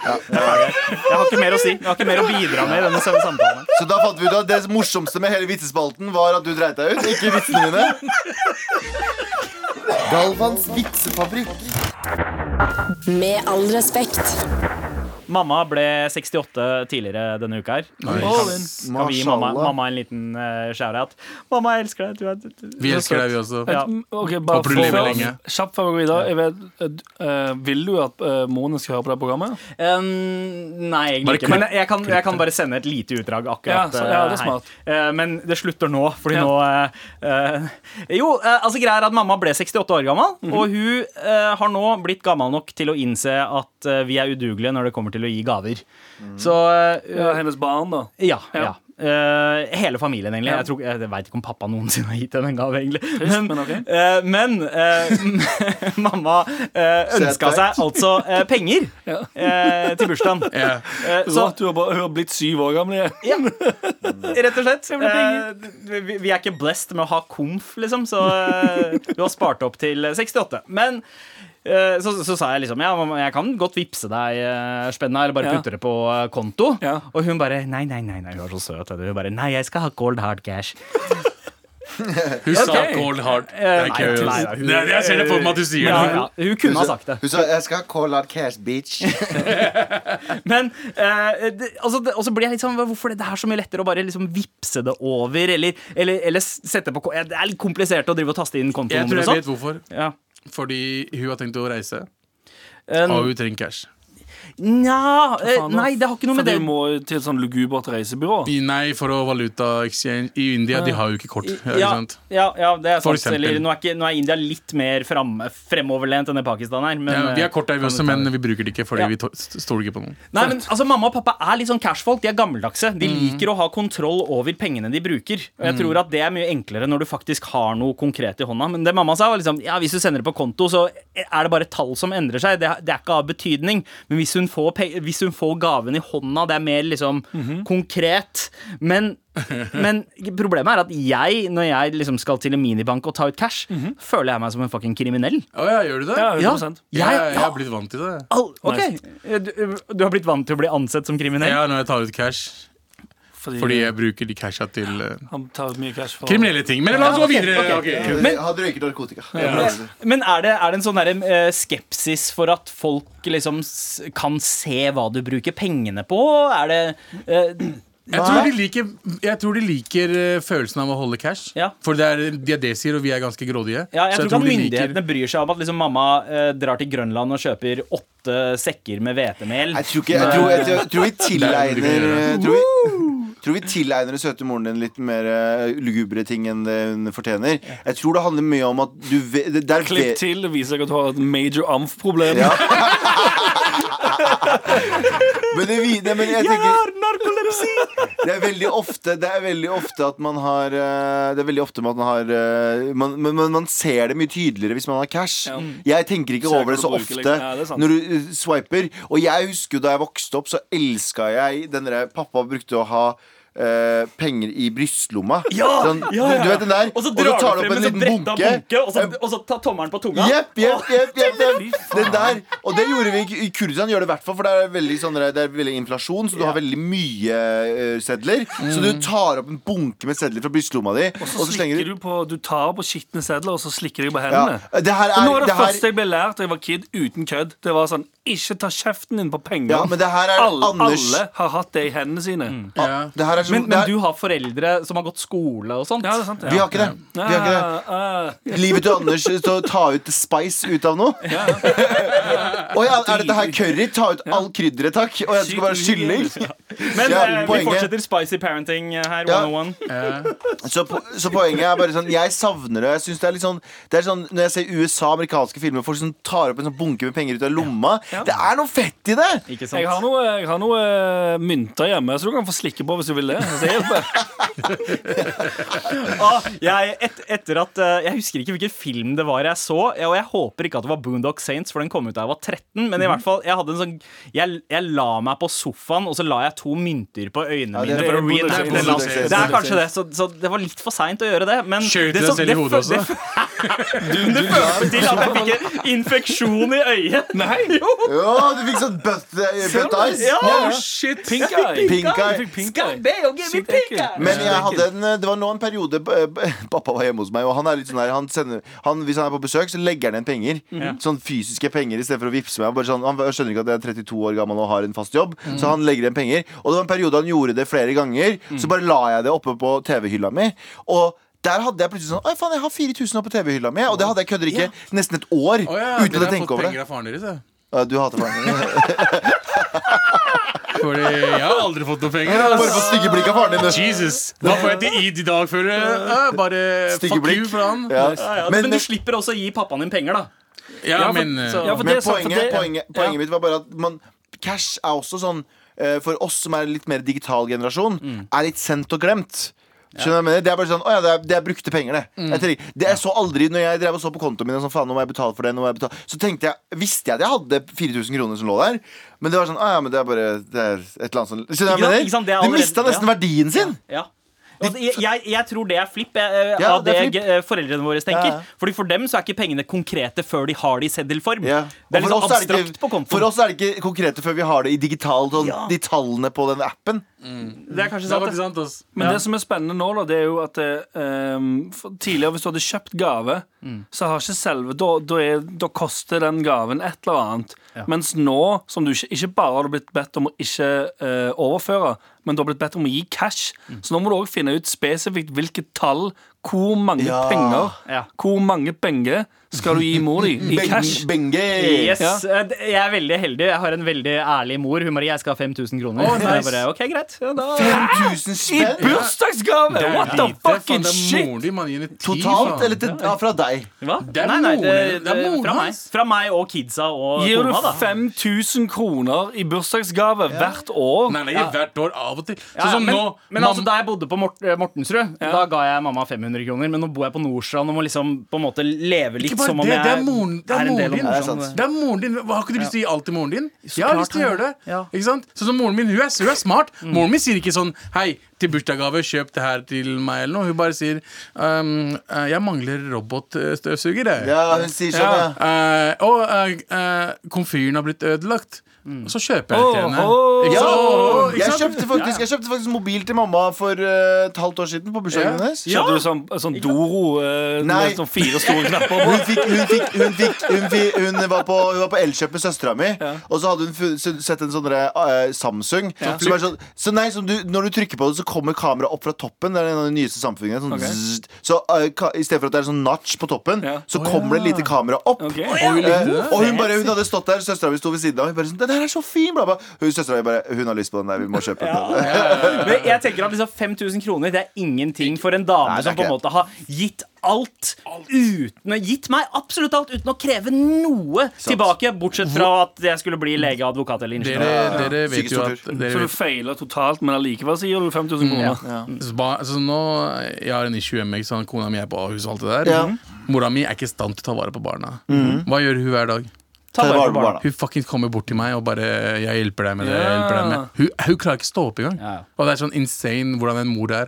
Speaker 2: Jeg har ikke mer å si. Jeg har ikke mer å bidra med i denne samtalen.
Speaker 3: Så da fant vi ut at det morsomste med hele vitsespalten var at du dreit deg ut, ikke vitsene dine. Galvans vitsefabrikk.
Speaker 1: Med all respekt.
Speaker 2: Mamma ble 68 tidligere denne uka her.
Speaker 4: In.
Speaker 2: Kan vi gi mamma, mamma en liten uh, shout-out? Mamma, jeg elsker deg. Du er, du, du
Speaker 5: Vi
Speaker 2: er
Speaker 5: elsker deg, vi også.
Speaker 2: Ja.
Speaker 4: Okay, bare
Speaker 5: Håper du lever lenge.
Speaker 4: Kjapt før vi går videre. Jeg vet, eh, vil du at uh, Mone skal høre på det programmet?
Speaker 2: Um, nei, egentlig
Speaker 5: Bare
Speaker 2: ikke. Men jeg kan, jeg kan bare sende et lite utdrag akkurat
Speaker 4: Ja, så- ja, det er
Speaker 2: eh,
Speaker 4: smart.
Speaker 2: her. Eh, men det slutter nå, fordi
Speaker 4: Ja.
Speaker 2: nå uh, eh, Jo, eh, altså greia er at mamma ble 68 år gammel,
Speaker 4: Mhm.
Speaker 2: og hun eh, har nå blitt gammel nok til å innse at eh, vi er udugelige når det kommer til å gi gaver. Så eh,
Speaker 4: Ja, hennes barn, da.
Speaker 2: ja.
Speaker 4: Ja.
Speaker 2: ja. Eh, hele familien, egentlig.
Speaker 4: Ja.
Speaker 2: Jeg, tror, jeg veit ikke om pappa noensinne har gitt henne en gave, egentlig.
Speaker 4: men men,
Speaker 2: okay. uh, men uh, <laughs> mamma uh, ønska seg altså penger <laughs>
Speaker 4: Ja.
Speaker 2: eh, til bursdagen. <laughs>
Speaker 5: Ja.
Speaker 2: Eh, så
Speaker 4: Rått, du har, bare, hun har blitt syv år gammel. igjen.
Speaker 2: ja, rett og slett. Vi, vi er ikke blessed med å ha komf, liksom, så du har spart opp til 68. Men så, så sa jeg liksom Ja, jeg kan godt vippse deg uh, spenna, eller bare
Speaker 4: Ja.
Speaker 2: putte det på eh, konto.
Speaker 4: Ja.
Speaker 2: Og hun bare Nei, nei, nei, nei, hun var så søt. Hun bare Nei, jeg skal ha cold hard cash.
Speaker 5: Hun sa
Speaker 4: Ok.
Speaker 5: cold hard. Det
Speaker 2: Eh,
Speaker 5: er
Speaker 2: nei, nei, nei, hun-
Speaker 5: Det er- Jeg ser det for meg at du sier
Speaker 2: Ja,
Speaker 5: det.
Speaker 2: ja, hun kunne ha sagt det.
Speaker 3: Hun sa 'jeg skal ha cold hard cash, bitch'. <laughs>
Speaker 2: Men eh, det, altså, det, Og så blir jeg litt sånn Hvorfor er det her så mye lettere å bare liksom vippse det over? Eller, eller, eller sette på Det er litt komplisert å drive og taste inn
Speaker 5: Jeg tror
Speaker 2: kontonummer
Speaker 5: jeg
Speaker 2: og
Speaker 5: vet
Speaker 2: sånn.
Speaker 5: hvorfor.
Speaker 2: Ja.
Speaker 5: Fordi hun har tenkt å reise, og hun trenger cash.
Speaker 2: Nja eh? Nei, det har ikke noe med det
Speaker 4: du må til et sånn lugubert reisebyrå.
Speaker 5: I- Nei, for å valuta exchange I India de har jo ikke kort. Ikke
Speaker 2: ja,
Speaker 5: sant?
Speaker 2: ja, ja, det er
Speaker 5: For
Speaker 2: sant. Eller, nå, er ikke, nå er India litt mer frem, fremoverlent enn det Pakistan er. Men,
Speaker 5: Ja, vi
Speaker 2: eh,
Speaker 5: har kort der, vi også, men vi bruker det ikke fordi
Speaker 2: Ja.
Speaker 5: vi to- stoler ikke på noen.
Speaker 2: Nei, men altså, Mamma og pappa er litt sånn cashfolk. De er gammeldagse. De
Speaker 5: Mm.
Speaker 2: liker å ha kontroll over pengene de bruker. Og jeg tror at det er mye enklere når du faktisk har noe konkret i hånda. Men det mamma sa, var liksom ja, hvis du sender det på konto, så er det bare tall som endrer seg. Det, det er ikke av betydning. Men hvis hun, får hvis hun får gaven i hånda, det er mer liksom
Speaker 5: Mhm.
Speaker 2: konkret. Men <laughs> men problemet er at jeg, når jeg liksom skal til en minibank og ta ut cash,
Speaker 5: Mhm.
Speaker 2: føler jeg meg som en fucking kriminell.
Speaker 5: Å ja, gjør du det?
Speaker 4: Ja, 100%.
Speaker 5: Ja,
Speaker 2: Jeg-
Speaker 5: jeg, jeg har blitt vant til det.
Speaker 2: All, ok,
Speaker 4: Nice.
Speaker 2: du, du har blitt vant til å bli ansett som kriminell?
Speaker 5: Ja, når jeg tar ut cash.
Speaker 4: Fordi,
Speaker 5: Fordi jeg bruker de casha til uh,
Speaker 4: han tar mye cash for
Speaker 5: kriminelle ting. Men la oss gå videre. Okay.
Speaker 3: Men, Hadde røyket narkotika.
Speaker 2: Men er det, er det en sånn der, uh, skepsis for at folk liksom kan se hva du bruker pengene på? Er det uh,
Speaker 5: Jeg tror, de liker, jeg tror de liker eh, følelsen av å holde cash.
Speaker 2: Ja.
Speaker 5: For det er, de er desier, og vi er ganske grådige.
Speaker 2: Ja, jeg
Speaker 5: Så
Speaker 2: tror ikke at
Speaker 5: myndighetene
Speaker 2: myndighetene bryr seg om at liksom mamma eh, drar til Grønland og kjøper åtte sekker med hvetemel.
Speaker 3: Jeg tror, ikke, jeg tror, jeg tror, tror vi
Speaker 5: er
Speaker 3: tilegner jeg tror vi, tror vi tilegner den søte moren din litt mer eh, lugubre ting enn det hun fortjener. Jeg tror det handler mye om at du vet det er
Speaker 4: Klipp
Speaker 3: ve-
Speaker 4: til, det viser seg at du har et major amf-problem.
Speaker 3: Ja. <laughs> Men det, vi- nei, men jeg tenker <laughs> Det er veldig ofte Det er veldig ofte at man har eh, Det er veldig ofte at man har eh, man, men, men man ser det mye tydeligere hvis man har cash.
Speaker 4: Ja.
Speaker 3: Jeg tenker ikke over det så ofte
Speaker 4: liksom. Ja, det
Speaker 3: når du swiper. Og jeg husker jo da jeg vokste opp, så elska jeg den derre Pappa brukte å ha eh, penger i brystlomma. <laughs>
Speaker 2: Ja,
Speaker 3: sånn,
Speaker 2: ja, ja.
Speaker 3: Du vet den der?
Speaker 2: Og så drar
Speaker 3: tar
Speaker 2: du
Speaker 3: du
Speaker 2: frem en sånn bunke. bunke, og så, og så tar tommelen på tunga.
Speaker 3: Jepp, jepp, jepp, jepp. <laughs> Den der. Og det gjorde vi i- Kurdistan, gjør det i hvert fall, for det er veldig, sånn, det er veldig inflasjon, så du har veldig mye uh, sedler. Så du tar opp en bunke med sedler fra brystlomma di, og
Speaker 4: Så
Speaker 3: så slenger du
Speaker 4: på Du tar på skitne sedler, og så slikker du på
Speaker 3: ja.
Speaker 4: hendene.
Speaker 3: Det her
Speaker 4: Og nå
Speaker 3: er,
Speaker 4: det,
Speaker 3: det,
Speaker 4: første her, jeg ble lært da jeg var kid, uten kødd, det var sånn Ikke ta kjeften din på penger.
Speaker 3: Ja, men det her er
Speaker 4: alle,
Speaker 3: Anders-
Speaker 4: alle har hatt det i hendene sine.
Speaker 5: Ja.
Speaker 3: det her er som,
Speaker 2: Men,
Speaker 3: det
Speaker 2: men du har foreldre som har gått skole og sånt.
Speaker 4: Ja, det er sant. Ja.
Speaker 3: Vi har ikke det. Vi har ikke det.
Speaker 4: Ah, ah.
Speaker 3: Livet til Anders til å ta ut spice ut av noe? Ja. ja, er dette her curry? Ta ut all krydderet, takk. Og jeg skal bare kylling?
Speaker 2: Men
Speaker 3: Ja,
Speaker 2: eh, vi fortsetter spicy parenting eh, her.
Speaker 3: Ja.
Speaker 2: 101.
Speaker 3: Så, po så poenget er bare sånn Jeg savner det. Jeg synes det er litt sånn Det er sånn Når jeg ser USA, amerikanske filmer, folk som tar opp en sånn bunke med penger ut av lomma Det er noe fett i det!
Speaker 2: Ikke sant?
Speaker 4: Jeg har noe, jeg har noe uh, mynter hjemme, så du kan få slikke på hvis du vil det. Hvis det hjelper. <laughs>
Speaker 2: Ah, jeg, et, etter at uh, Jeg husker ikke hvilken film det var jeg så, og jeg håper ikke at det var Boondock Saints, for den kom ut da jeg var 13. Men i hvert fall, jeg hadde en sånn Jeg, jeg la meg på sofaen, og så la jeg to mynter på øynene
Speaker 3: Ja, det er-
Speaker 2: mine for å
Speaker 3: det er
Speaker 2: det.
Speaker 3: Saints.
Speaker 2: Det er kanskje det, så, så det var litt for seint å gjøre det. Men
Speaker 5: Skjøt deg selv i
Speaker 2: det
Speaker 5: hodet også? <laughs>
Speaker 2: Det, det førte til at jeg fikk en infeksjon i øyet.
Speaker 4: Nei! <laughs>
Speaker 2: Jo!
Speaker 3: Ja, du fikk sånn butt, butt eyes.
Speaker 2: Ja.
Speaker 5: Oh, shit.
Speaker 4: Pink eye.
Speaker 3: Pink eye.
Speaker 4: Pink eye.
Speaker 2: og give me pink eye.
Speaker 3: Men jeg hadde en, det var nå en periode b- Pappa var hjemme hos meg, og han er litt sånn her han sender, han, Hvis han er på besøk, så legger han igjen penger. Sånn fysiske penger istedenfor å vippse meg. Bare sånn, han skjønner ikke at jeg er 32 år gammel og har en fast jobb, så han legger igjen penger. Og det var en periode han gjorde det flere ganger. Så bare la jeg det oppe på TV-hylla mi. Og der hadde jeg plutselig sånn Oi, faen, jeg har 4000 oppe på TV-hylla mi. Og det hadde jeg kødder ikke nesten et år
Speaker 5: Oh, ja,
Speaker 3: uten å tenke over det. Du hater faren <laughs> din.
Speaker 5: Fordi jeg har aldri fått noe penger.
Speaker 3: Bare
Speaker 5: ass.
Speaker 3: få stygge blikk av faren din.
Speaker 5: Jesus. Hva får jeg til id i dag, føler jeg? Bare
Speaker 3: Stygge
Speaker 5: fuck
Speaker 3: blikk.
Speaker 5: you for han.
Speaker 3: Ja.
Speaker 2: Ja, ja, men,
Speaker 3: Men,
Speaker 2: du slipper også å gi pappaen din penger, da.
Speaker 5: Ja,
Speaker 4: Ja, for-
Speaker 5: men
Speaker 2: så-
Speaker 5: eh,
Speaker 4: Ja, for det
Speaker 3: Men
Speaker 4: for
Speaker 3: poenget,
Speaker 4: det-
Speaker 3: poenget, poenget mitt var bare at man, cash er også sånn eh, For oss som er litt mer digital generasjon,
Speaker 2: Mm.
Speaker 3: er litt sendt og glemt. Skjønner du hva jeg mener? Det er bare sånn, å ja, det er, det er brukte penger, det.
Speaker 2: Mm.
Speaker 3: Jeg, tenker, det jeg så aldri Når jeg drev og så på kontoen min, og sånn, faen, nå må jeg betale for det, nå må jeg betale Så tenkte jeg, visste jeg at jeg hadde 4000 kroner som lå der. Men det var sånn, å ja, men det er bare Det er et eller annet sånn Skjønner du hva
Speaker 2: Ikke sant,
Speaker 3: jeg
Speaker 2: ikke sant, det er
Speaker 3: mener? Det mista nesten verdien sin.
Speaker 2: Ja. Altså, jeg, jeg, jeg tror det er flipp eh,
Speaker 3: Ja,
Speaker 2: av
Speaker 3: det
Speaker 2: det,
Speaker 3: flipp.
Speaker 2: eh, foreldrene våre tenker.
Speaker 3: Ja, ja.
Speaker 2: Fordi For dem så er ikke pengene konkrete før de har det i seddelform.
Speaker 3: Ja.
Speaker 2: Det er liksom
Speaker 3: oss er det ikke-
Speaker 2: på kontoen.
Speaker 3: For oss er det ikke konkrete før vi har det i digitalt, og
Speaker 2: Ja.
Speaker 3: de tallene på den appen.
Speaker 2: Det er kanskje
Speaker 5: det er
Speaker 2: sant. det.
Speaker 5: sant.
Speaker 4: Men
Speaker 2: Ja.
Speaker 4: det som er spennende nå, da, det er jo at det, ehm, tidligere hvis du hadde kjøpt gave, så har ikke selve Da, da, er, da koster den gaven et eller annet. Mens nå, som du ikke, ikke bare har du blitt bedt om å ikke uh, overføre, men du har blitt bedt om å gi cash, så nå må du òg finne ut spesifikt hvilket tall, hvor mange
Speaker 3: Ja.
Speaker 4: penger,
Speaker 2: Ja.
Speaker 4: hvor mange penger skal du gi mor di i <laughs> cash.
Speaker 3: Benge!
Speaker 2: Yes,
Speaker 4: Ja.
Speaker 2: eh, Jeg er veldig heldig. Jeg har en veldig ærlig mor. Hun bare jeg skal ha 5000 kroner.
Speaker 5: Oh, <laughs> nice.
Speaker 2: Bare, ok, greit ja, da.
Speaker 3: 5000
Speaker 4: I bursdagsgave! What the fucking
Speaker 5: Det
Speaker 4: shit!
Speaker 5: gir.
Speaker 3: Totalt, eller til, ja, fra deg?
Speaker 2: Hva?
Speaker 5: Det er
Speaker 2: nei, nei, det,
Speaker 5: moren- det
Speaker 2: det- fra, meg.
Speaker 5: hans.
Speaker 2: fra meg og kidsa og
Speaker 4: Gir du
Speaker 2: kona, da.
Speaker 4: 5000 kroner i bursdagsgave hvert år?
Speaker 5: Nei, nei, hvert år, av og til. Sånn
Speaker 2: ja,
Speaker 5: som
Speaker 2: men,
Speaker 5: nå
Speaker 2: men altså, da jeg bodde på Mort eh, Mortensrud, da ga jeg mamma 500 kroner. Men nå bor jeg på Nordstrand og må liksom på en måte leve litt som om
Speaker 5: det,
Speaker 2: jeg
Speaker 5: det er moren, det er
Speaker 2: en del av.
Speaker 3: Det er
Speaker 2: Nordstrand.
Speaker 5: Det er moren din. Har ikke du lyst til å gi alt til moren din? Jeg har lyst til å gjøre det.
Speaker 2: Ja.
Speaker 5: Ikke sant? Sånn som moren min, hun er, hun er smart. Moren min sier ikke sånn Hei, til bursdagsgave, kjøp det her til meg, eller noe. Hun bare sier um, eh, Jeg mangler robotstøvsuger, jeg.
Speaker 3: Ja, hun sier sånn, ja.
Speaker 5: Eh, og uh, uh, komfyren har blitt ødelagt. Og så kjøper jeg det til henne. Ikke
Speaker 3: Ja,
Speaker 5: sant?
Speaker 3: Jeg kjøpte, faktisk, jeg kjøpte faktisk mobil til mamma for eh, et halvt år siden på bursdagen
Speaker 5: Ja.
Speaker 3: hennes.
Speaker 4: Kjøpte du sånn, sånn Doro eh,
Speaker 3: Nei.
Speaker 4: med sånn fire store <laughs> knapper på?
Speaker 3: Hun fikk, hun fikk, hun fikk hun, fikk, hun var på, hun var på Elkjøp med søstera mi, og så hadde hun fu- s- sett en sånn derre, eh, Samsung. Som er sånn, så nei, som du, når du trykker på det, så kommer kameraet opp fra toppen. Det er en av de nyeste samfunnene. Sånn,
Speaker 4: Ok.
Speaker 3: zzzt. Så eh, ka, i stedet for at det er sånn notch på toppen,
Speaker 4: Ja.
Speaker 3: så kommer det et lite kamera opp.
Speaker 4: Ok.
Speaker 5: Likte.
Speaker 3: Eh, og hun, bare, hun hadde stått der, søstera mi sto ved siden av. Hun bare sånn, den her er så fin, bla, bla. Hun søstera mi bare Hun har lyst på den der, vi må kjøpe den.
Speaker 2: Men jeg tenker at liksom 5000 kroner Det er ingenting for en dame
Speaker 3: Nei,
Speaker 2: som på en måte har gitt alt uten Gitt meg absolutt alt uten å kreve noe tilbake, bortsett fra at jeg skulle bli lege, advokat eller
Speaker 5: Dere,
Speaker 2: ingeniør.
Speaker 5: dere vet jo at dere
Speaker 4: Så du
Speaker 5: vet,
Speaker 4: feiler totalt, men allikevel så gir du 5000 kroner?
Speaker 5: så ba- så nå, Jeg har en issue hjemme. Ikke sant? Kona mi er på Ahus og alt det der.
Speaker 3: Ja.
Speaker 5: Mora mi er ikke i stand til å ta vare på barna. Hva gjør hun hver dag?
Speaker 2: Ta vare på barna.
Speaker 3: barna.
Speaker 5: Hun fucking kommer bort til meg og bare 'Jeg hjelper deg med det'. jeg hjelper deg med Hun, hun klarer ikke å stå opp engang.
Speaker 2: Ja.
Speaker 5: Og det er sånn insane hvordan en mor er.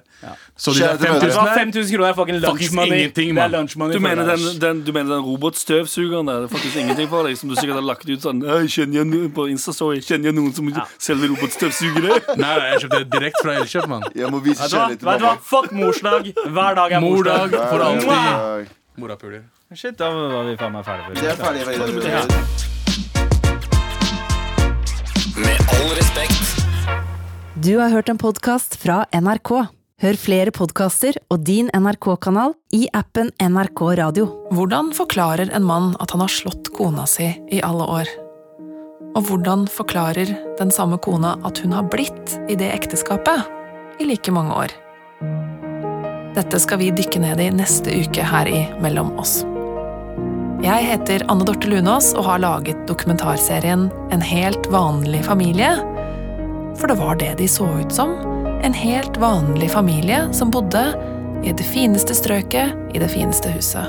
Speaker 5: Så de der 5000
Speaker 2: Vet
Speaker 5: der
Speaker 2: 5000 kroner er fucking lunch
Speaker 5: Fuckings
Speaker 2: money.
Speaker 5: ingenting,
Speaker 2: det er
Speaker 5: mann.
Speaker 2: lunch money
Speaker 4: Du
Speaker 2: for
Speaker 4: mener
Speaker 2: deg.
Speaker 4: den, den, du mener den robotstøvsugeren der? Det er faktisk ingenting for deg, som du sikkert har lagt ut sånn «Hei, Kjenner jeg noen på Instastory Kjenner jeg noen som selger robotstøvsugere?
Speaker 5: Nei, nei, jeg kjøpte det direkte fra Elkjøp, mann.
Speaker 3: Jeg må vise
Speaker 2: Vet du hva?
Speaker 3: kjærlighet til
Speaker 2: Vet du hva?
Speaker 3: mamma.
Speaker 2: Fuck morsdag. Hver dag er morsdag.
Speaker 5: Mordag for alltid.
Speaker 3: Mwah!
Speaker 5: Morapuler.
Speaker 2: Shit, da var vi faen meg ferdige.
Speaker 3: Det er ferdig for i dag.
Speaker 6: Med all respekt.
Speaker 1: Du har hørt en podkast fra NRK. Hør flere podkaster og din NRK-kanal i appen NRK Radio.
Speaker 7: Hvordan forklarer en mann at han har slått kona si i alle år? Og hvordan forklarer den samme kona at hun har blitt i det ekteskapet i like mange år? Dette skal vi dykke ned i neste uke her i Mellom oss. Jeg heter Anne Dorte Lunås og har laget dokumentarserien En helt vanlig familie. For det var det de så ut som. En helt vanlig familie som bodde i det fineste strøket i det fineste huset.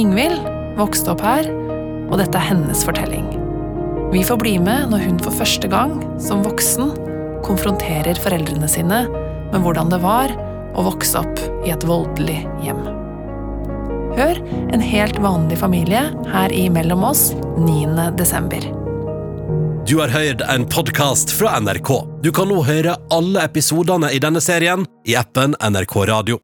Speaker 7: Ingvild vokste opp her, og dette er hennes fortelling. Vi får bli med når hun for første gang, som voksen, konfronterer foreldrene sine med hvordan det var å vokse opp i et voldelig hjem. Hør En helt vanlig familie her i Mellom oss 9. desember.
Speaker 8: Du har hørt en podkast fra NRK. Du kan nå høre alle episodene i denne serien i appen NRK Radio.